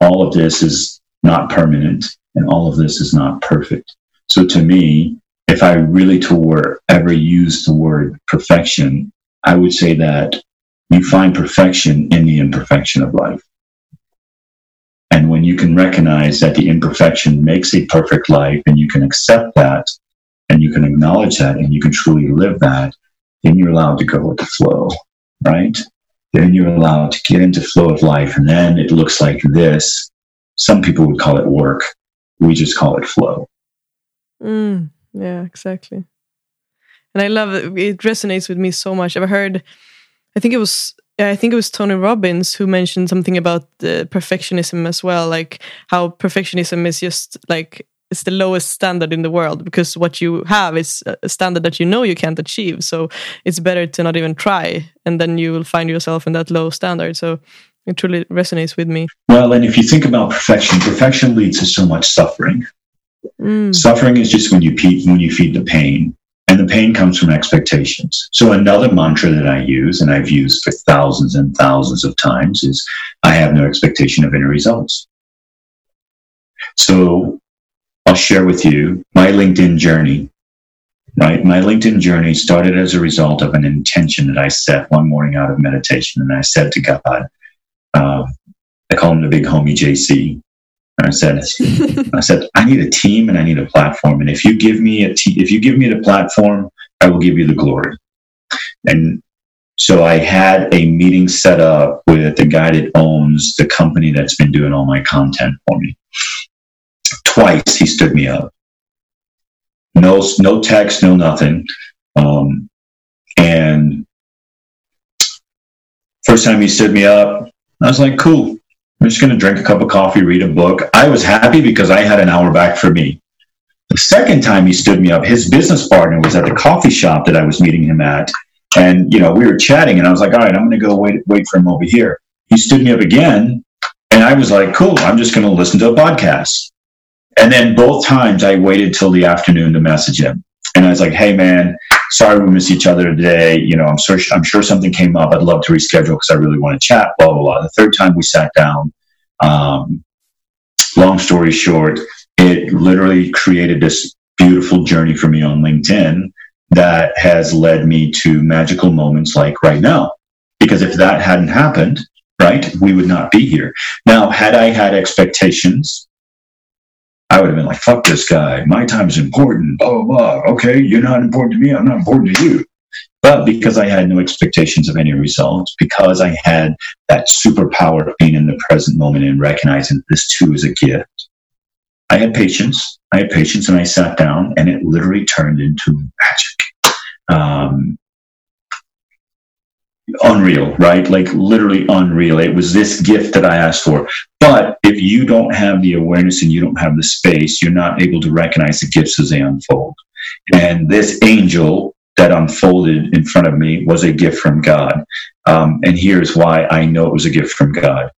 Speaker 1: all of this is not permanent and all of this is not perfect. So to me, if I really to ever use the word perfection, I would say that you find perfection in the imperfection of life. And when you can recognize that the imperfection makes a perfect life and you can accept that and you can acknowledge that and you can truly live that, then you're allowed to go with the flow, right? Then you're allowed to get into flow of life. And then it looks like this. Some people would call it work. We just call it flow.
Speaker 2: Mm, yeah, exactly. And I love it. It resonates with me so much. I've heard, I think it was I think it was Tony Robbins who mentioned something about perfectionism as well, like how perfectionism is just like it's the lowest standard in the world because what you have is a standard that you know you can't achieve. So it's better to not even try, and then you will find yourself in that low standard. So it truly resonates with me.
Speaker 1: Well, and if you think about perfection, perfection leads to so much suffering. Mm. Suffering is just when you feed, when you feed the pain, And the pain comes from expectations. So another mantra that I use, and I've used for thousands and thousands of times, is I have no expectation of any results. So I'll share with you my LinkedIn journey. Right, my LinkedIn journey started as a result of an intention that I set one morning out of meditation, and I said to God, uh, I call him the big homie JC. And I said, *laughs* I said, I need a team and I need a platform. And if you give me a te- if you give me the platform, I will give you the glory. And so I had a meeting set up with the guy that owns the company that's been doing all my content for me. Twice he stood me up. No, no text, no nothing. Um, and first time he stood me up, I was like, cool. I'm just going to drink a cup of coffee, read a book. I was happy because I had an hour back for me. The second time he stood me up, his business partner was at the coffee shop that I was meeting him at. And, you know, we were chatting and I was like, all right, I'm going to go wait, wait for him over here. He stood me up again. And I was like, cool, I'm just going to listen to a podcast. And then both times I waited till the afternoon to message him. And I was like, hey, man, sorry we missed each other today. You know, I'm sure, I'm sure something came up. I'd love to reschedule because I really want to chat, blah, blah, blah. The third time we sat down, um, long story short, it literally created this beautiful journey for me on LinkedIn that has led me to magical moments like right now. Because if that hadn't happened, right, we would not be here. Now, had I had expectations I would have been like, fuck this guy. My time is important. Blah, blah, blah. Okay, you're not important to me. I'm not important to you. But because I had no expectations of any results, because I had that superpower of being in the present moment and recognizing this too is a gift, I had patience. I had patience and I sat down and it literally turned into magic. Um, unreal, right? Like literally unreal. It was this gift that I asked for. But if you don't have the awareness and you don't have the space, you're not able to recognize the gifts as they unfold. And this angel that unfolded in front of me was a gift from God. Um, and here's why I know it was a gift from God.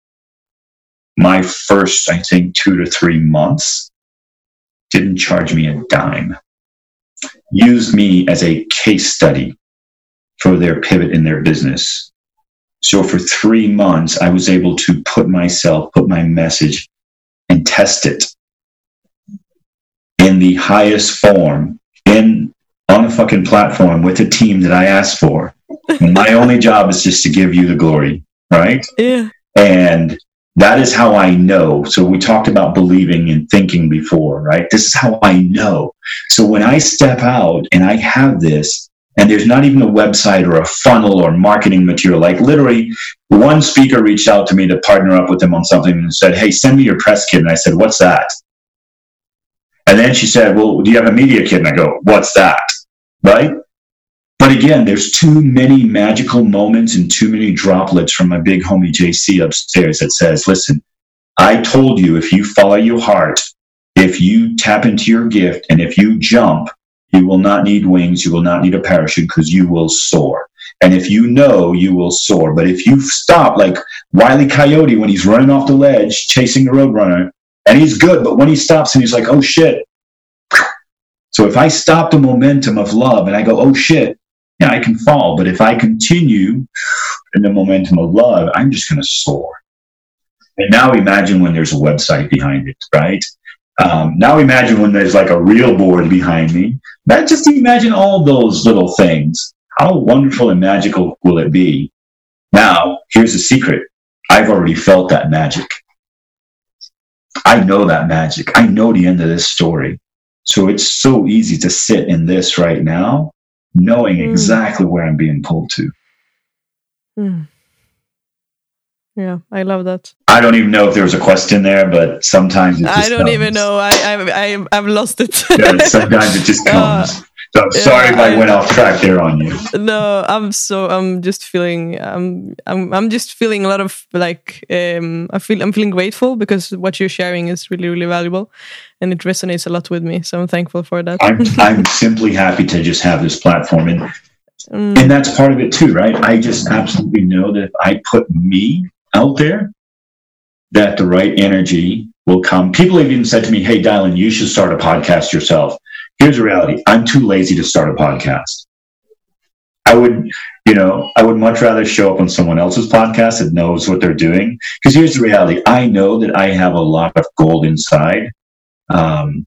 Speaker 1: My first, I think, two to three months didn't charge me a dime, used me as a case study for their pivot in their business. So for three months, I was able to put myself, put my message and test it in the highest form in on a fucking platform with a team that I asked for. my only job is just to give you the glory, right?
Speaker 2: Yeah.
Speaker 1: And that is how I know. So we talked about believing and thinking before, right? This is how I know. So when I step out and I have this, and there's not even a website or a funnel or marketing material. Like literally, one speaker reached out to me to partner up with them on something and said, "Hey, send me your press kit." And I said, "What's that?" And then she said, "Well, do you have a media kit?" And I go, "What's that?" Right? But again, there's too many magical moments and too many droplets from my big homie JC upstairs that says, "Listen, I told you if you follow your heart, if you tap into your gift, and if you jump." You will not need wings. You will not need a parachute because you will soar. And if you know, you will soar. But if you stop, like Wiley Coyote when he's running off the ledge chasing the roadrunner, and he's good, but when he stops and he's like, oh shit. So if I stop the momentum of love and I go, oh shit, yeah, I can fall. But if I continue in the momentum of love, I'm just going to soar. And now imagine when there's a website behind it, right? Um, now imagine when there's like a real board behind me. That just imagine all those little things. How wonderful and magical will it be? Now, here's the secret. I've already felt that magic. I know that magic. I know the end of this story. So it's so easy to sit in this right now, knowing mm. exactly where I'm being pulled to.
Speaker 2: Mm. Yeah, I love that.
Speaker 1: I don't even know if there was a question there, but sometimes
Speaker 2: I don't comes. even know. I I I have lost it.
Speaker 1: yeah, sometimes it just *laughs* uh, comes. Uh, so I'm sorry if I, I, went off track there on you.
Speaker 2: No, I'm so I'm just feeling I'm I'm I'm just feeling a lot of like um I feel I'm feeling grateful because what you're sharing is really really valuable, and it resonates a lot with me. So I'm thankful for that.
Speaker 1: I'm *laughs* I'm simply happy to just have this platform and. Mm. And that's part of it too, right? I just absolutely know that if I put me out there that the right energy will come. People have even said to me, Hey, Dylan, you should start a podcast yourself. here's the reality I'm too lazy to start a podcast. I would, you know, I would much rather show up on someone else's podcast that knows what they're doing. Because here's the reality I know that I have a lot of gold inside. Um,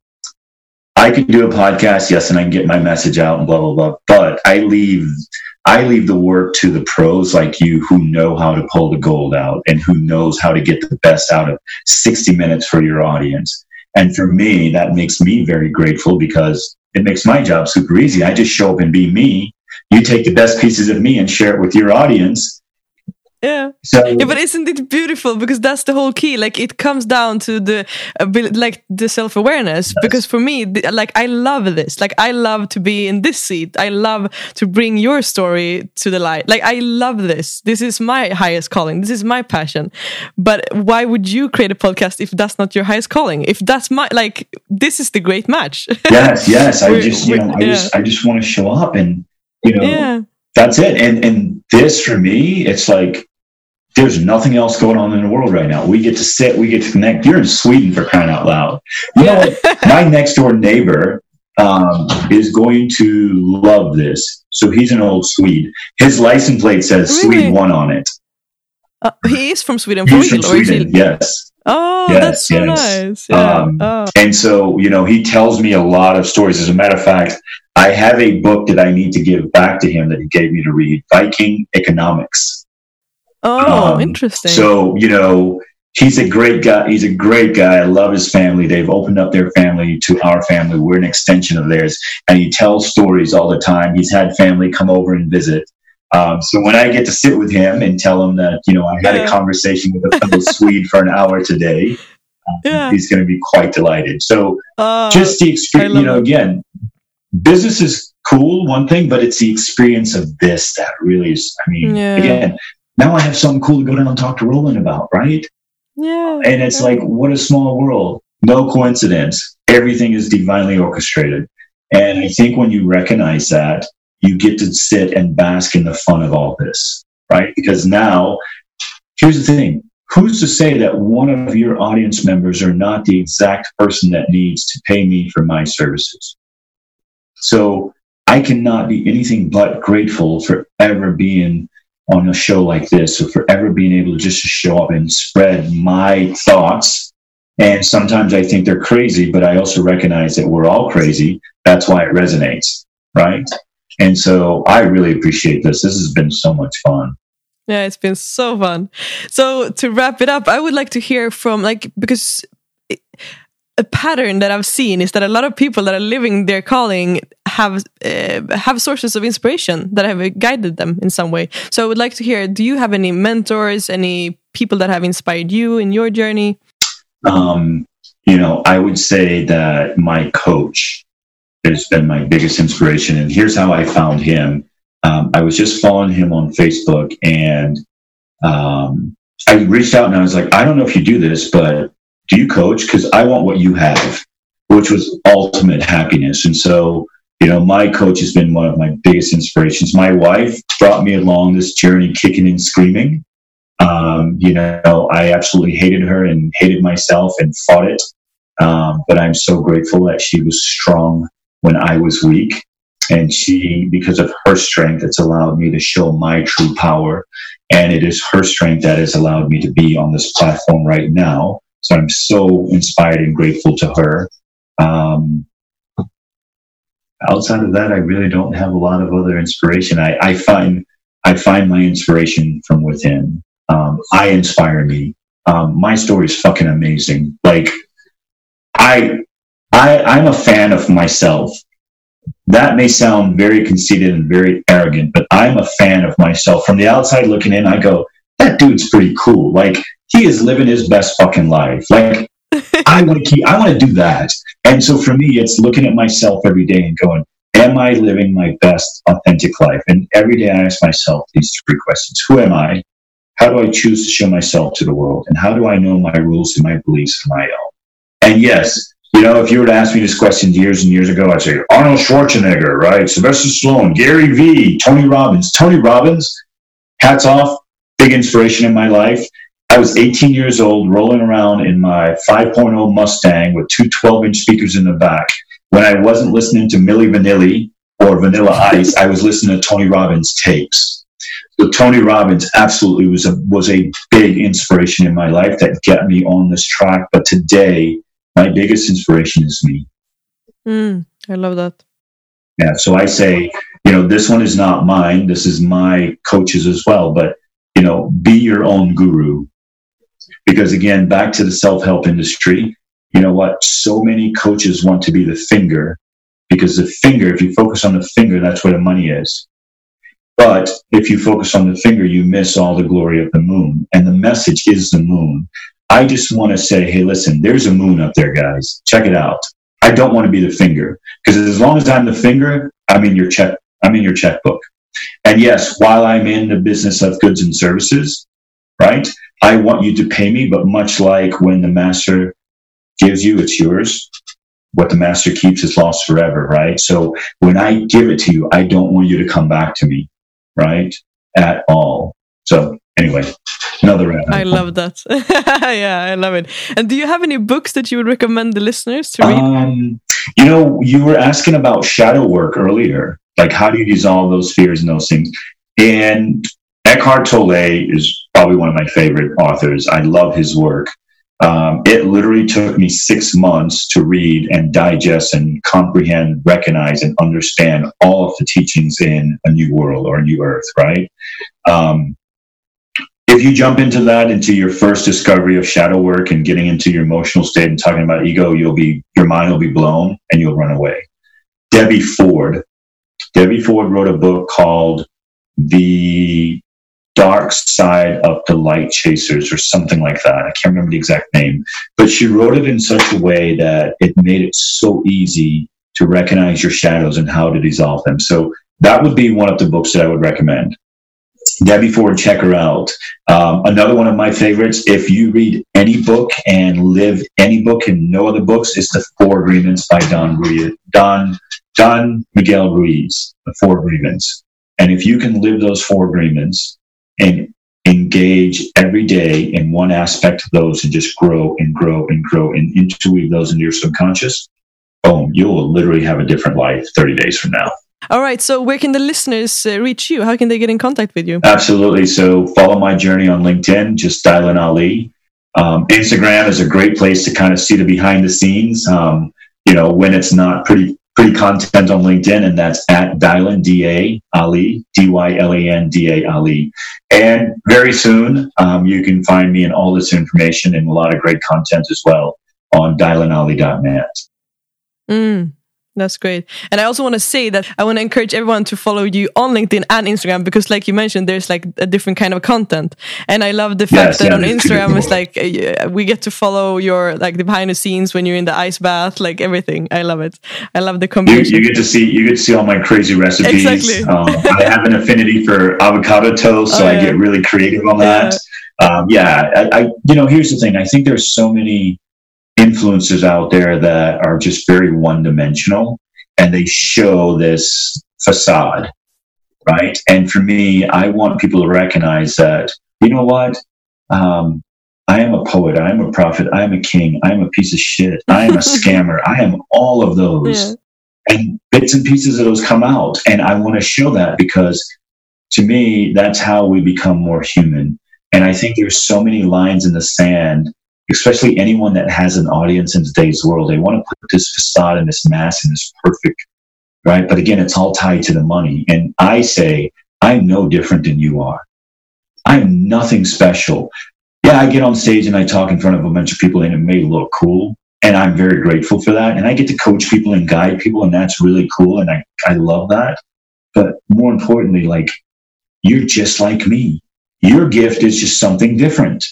Speaker 1: I can do a podcast, yes, and I can get my message out and blah blah blah. But I leave I leave the work to the pros like you who know how to pull the gold out and who knows how to get the best out of 60 minutes for your audience. And for me, that makes me very grateful because it makes my job super easy. I just show up and be me. You take the best pieces of me and share it with your audience.
Speaker 2: Yeah. So, yeah, but isn't it beautiful? Because that's the whole key. Like it comes down to the like the self awareness. Yes. Because for me, like I love this. Like I love to be in this seat. I love to bring your story to the light. Like I love this. This is my highest calling. This is my passion. But why would you create a podcast if that's not your highest calling? If that's my like, this is the great match. *laughs*
Speaker 1: yes, yes. I just you know, I yeah. just I just want to show up and you know. Yeah. That's it. And and this for me, it's like there's nothing else going on in the world right now. We get to sit, we get to connect. You're in Sweden for crying out loud. You know? *laughs* My next door neighbor um, is going to love this. So he's an old Swede. His license plate says really? Swede one on it.
Speaker 2: Uh, he is from Sweden.
Speaker 1: He's from Sweden. Yes.
Speaker 2: Oh, yes, that's so yes. nice. Yeah. Um,
Speaker 1: oh. And so, you know, he tells me a lot of stories. As a matter of fact, I have a book that I need to give back to him that he gave me to read Viking Economics.
Speaker 2: Oh, um, interesting.
Speaker 1: So, you know, he's a great guy. He's a great guy. I love his family. They've opened up their family to our family. We're an extension of theirs. And he tells stories all the time. He's had family come over and visit. Um, so when I get to sit with him and tell him that, you know, I had a conversation with a fellow *laughs* Swede for an hour today, um, yeah. he's going to be quite delighted. So uh, just the experience, you know, it. again, business is cool, one thing, but it's the experience of this that really is, I mean, yeah. again, now I have something cool to go down and talk to Roland about, right?
Speaker 2: Yeah.
Speaker 1: And it's like, what a small world. No coincidence. Everything is divinely orchestrated. And I think when you recognize that, you get to sit and bask in the fun of all this, right? Because now, here's the thing who's to say that one of your audience members are not the exact person that needs to pay me for my services? So I cannot be anything but grateful for ever being on a show like this. So forever being able to just show up and spread my thoughts. And sometimes I think they're crazy, but I also recognize that we're all crazy. That's why it resonates, right? And so I really appreciate this. This has been so much fun.
Speaker 2: Yeah, it's been so fun. So to wrap it up, I would like to hear from like because a pattern that I've seen is that a lot of people that are living their calling have uh, have sources of inspiration that have guided them in some way. So I would like to hear: Do you have any mentors, any people that have inspired you in your journey?
Speaker 1: Um, you know, I would say that my coach has been my biggest inspiration, and here's how I found him. Um, I was just following him on Facebook, and um, I reached out and I was like, I don't know if you do this, but do you coach? Because I want what you have, which was ultimate happiness. And so, you know, my coach has been one of my biggest inspirations. My wife brought me along this journey, kicking and screaming. Um, you know, I absolutely hated her and hated myself and fought it. Um, but I'm so grateful that she was strong when I was weak. And she, because of her strength, it's allowed me to show my true power. And it is her strength that has allowed me to be on this platform right now so I'm so inspired and grateful to her. Um, outside of that, I really don't have a lot of other inspiration. I, I find I find my inspiration from within. Um, I inspire me. Um, my story is fucking amazing. Like I, I, I'm a fan of myself. That may sound very conceited and very arrogant, but I'm a fan of myself. From the outside looking in, I go, that dude's pretty cool. Like he is living his best fucking life. Like I want to keep, I want to do that. And so for me, it's looking at myself every day and going, am I living my best authentic life? And every day I ask myself these three questions. Who am I? How do I choose to show myself to the world? And how do I know my rules and my beliefs and my own? And yes, you know, if you were to ask me this question years and years ago, I'd say Arnold Schwarzenegger, right? Sylvester Stallone, Gary Vee, Tony Robbins. Tony Robbins, hats off, big inspiration in my life. I was 18 years old, rolling around in my 5.0 Mustang with two 12 inch speakers in the back, when I wasn't listening to Milli Vanilli or Vanilla Ice, I was listening to Tony Robbins tapes. So Tony Robbins absolutely was a was a big inspiration in my life that got me on this track. But today, my biggest inspiration is me.
Speaker 2: Mm, I love that.
Speaker 1: Yeah. So I say, you know, this one is not mine. This is my coaches as well. But you know, be your own guru. Because again, back to the self help industry, you know what? So many coaches want to be the finger because the finger, if you focus on the finger, that's where the money is. But if you focus on the finger, you miss all the glory of the moon. And the message is the moon. I just want to say, hey, listen, there's a moon up there, guys. Check it out. I don't want to be the finger because as long as I'm the finger, I'm in your check. I'm in your checkbook. And yes, while I'm in the business of goods and services, right, I want you to pay me. But much like when the master gives you, it's yours. What the master keeps is lost forever, right? So when I give it to you, I don't want you to come back to me right? At all. So anyway, another round.
Speaker 2: I love that. *laughs* yeah, I love it. And do you have any books that you would recommend the listeners to read? Um,
Speaker 1: you know, you were asking about shadow work earlier. Like, how do you dissolve those fears and those things? And Eckhart Tolle is probably one of my favorite authors. I love his work. Um, it literally took me six months to read and digest and comprehend, recognize, and understand all of the teachings in A New World or A New Earth, right? Um, if you jump into that, into your first discovery of shadow work and getting into your emotional state and talking about ego, you'll be, your mind will be blown and you'll run away. Debbie Ford. Debbie Ford wrote a book called The dark side of the light chasers or something like that. I can't remember the exact name, but she wrote it in such a way that it made it so easy to recognize your shadows and how to dissolve them. So that would be one of the books that I would recommend. Debbie Ford, check her out. Um, another one of my favorites, if you read any book and live any book and no other books, is The Four Agreements by Don Ruiz, Don, Don Miguel Ruiz, The Four Agreements. And if you can live those four agreements, and engage every day in one aspect of those and just grow and grow and grow and interweave those into your subconscious, boom, you will literally have a different life 30 days from now.
Speaker 2: All right. So, where can the listeners uh, reach you? How can they get in contact with you?
Speaker 1: Absolutely. So, follow my journey on LinkedIn, just Dylan Ali. Um, Instagram is a great place to kind of see the behind the scenes. Um, you know, when it's not pretty pretty content on LinkedIn, and that's at Dylan D A Ali D Y L A N D A Ali. And very soon, um, you can find me and all this information and a lot of great content as well on DylanAli.net.
Speaker 2: Mm. That's great. And I also want to say that I want to encourage everyone to follow you on LinkedIn and Instagram because, like you mentioned, there's like a different kind of content. And I love the fact yes, that yeah, on Instagram it's like uh, we get to follow your like the behind the scenes when you're in the ice bath, like everything. I love it. I love the combination.
Speaker 1: You, you get to see you get to see all my crazy recipes. Exactly. Um, I have an affinity for avocado toast, so oh, yeah. I get really creative on that. Yeah, um, yeah I, I, you know, here's the thing. I think there's so many influences out there that are just very one dimensional and they show this facade, right? And for me, I want people to recognize that, you know what? Um, I am a poet. I am a prophet. I am a king. I am a piece of shit. I am a *laughs* scammer. I am all of those. Yeah. And bits and pieces of those come out. And I want to show that because to me, that's how we become more human. And I think there's so many lines in the sand especially anyone that has an audience in today's world, they want to put this facade and this mask and this perfect, right? But again, it's all tied to the money. And I say, I'm no different than you are. I'm nothing special. Yeah, I get on stage and I talk in front of a bunch of people and it may look cool. And I'm very grateful for that. And I get to coach people and guide people, and that's really cool. And I, I love that. But more importantly, like, you're just like me. Your gift is just something different.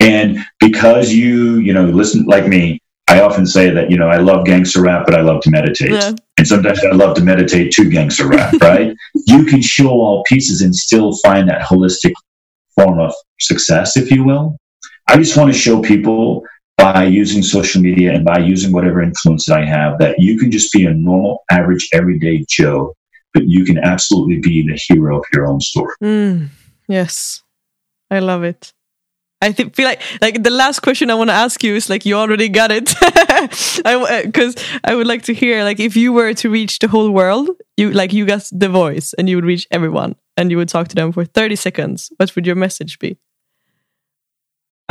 Speaker 1: And because you, you know, listen like me, I often say that, you know, I love gangster rap, but I love to meditate. Yeah. And sometimes I love to meditate to gangster rap, *laughs* right? you can show all pieces and still find that holistic form of success, if you will. I just want to show people by using social media and by using whatever influence that I have that you can just be a normal, average, everyday Joe, but you can absolutely be the hero of your own story.
Speaker 2: Mm, yes, I love it. I th- feel like like the last question I want to ask you is like you already got it. Because *laughs* I, uh, I would like to hear like if you were to reach the whole world, you like you got the voice and you would reach everyone and you would talk to them for thirty seconds. What would your message be?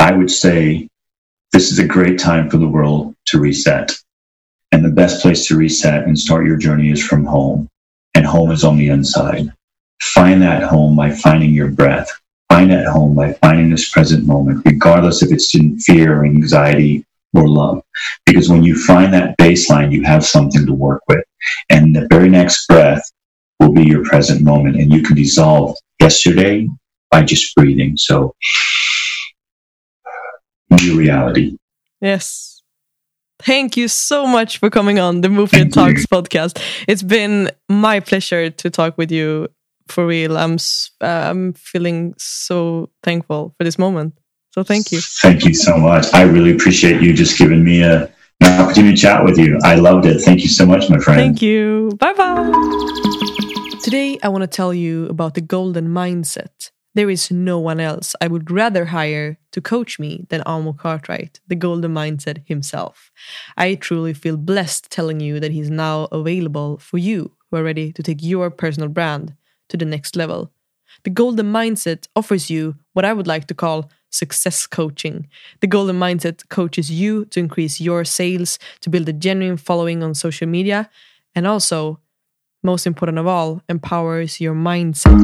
Speaker 1: I would say this is a great time for the world to reset, and the best place to reset and start your journey is from home, and home is on the inside. Find that home by finding your breath find at home by finding this present moment, regardless if it's in fear, or anxiety, or love. Because when you find that baseline, you have something to work with. And the very next breath will be your present moment. And you can dissolve yesterday by just breathing. So, new reality.
Speaker 2: Yes. Thank you so much for coming on the Movement Talks podcast. It's been my pleasure to talk with you for real. I'm uh, I'm feeling so thankful for this moment. So thank you.
Speaker 1: Thank you so much. I really appreciate you just giving me a, an opportunity to chat with you. I loved it. Thank you so much, my friend.
Speaker 2: Thank you. Bye bye. Today, I want to tell you about the golden mindset. There is no one else I would rather hire to coach me than Amo Cartwright, the golden mindset himself. I truly feel blessed telling you that he's now available for you who are ready to take your personal brand to the next level. The Golden Mindset offers you what I would like to call success coaching. The Golden Mindset coaches you to increase your sales, to build a genuine following on social media, and also, most important of all, empowers your mindset.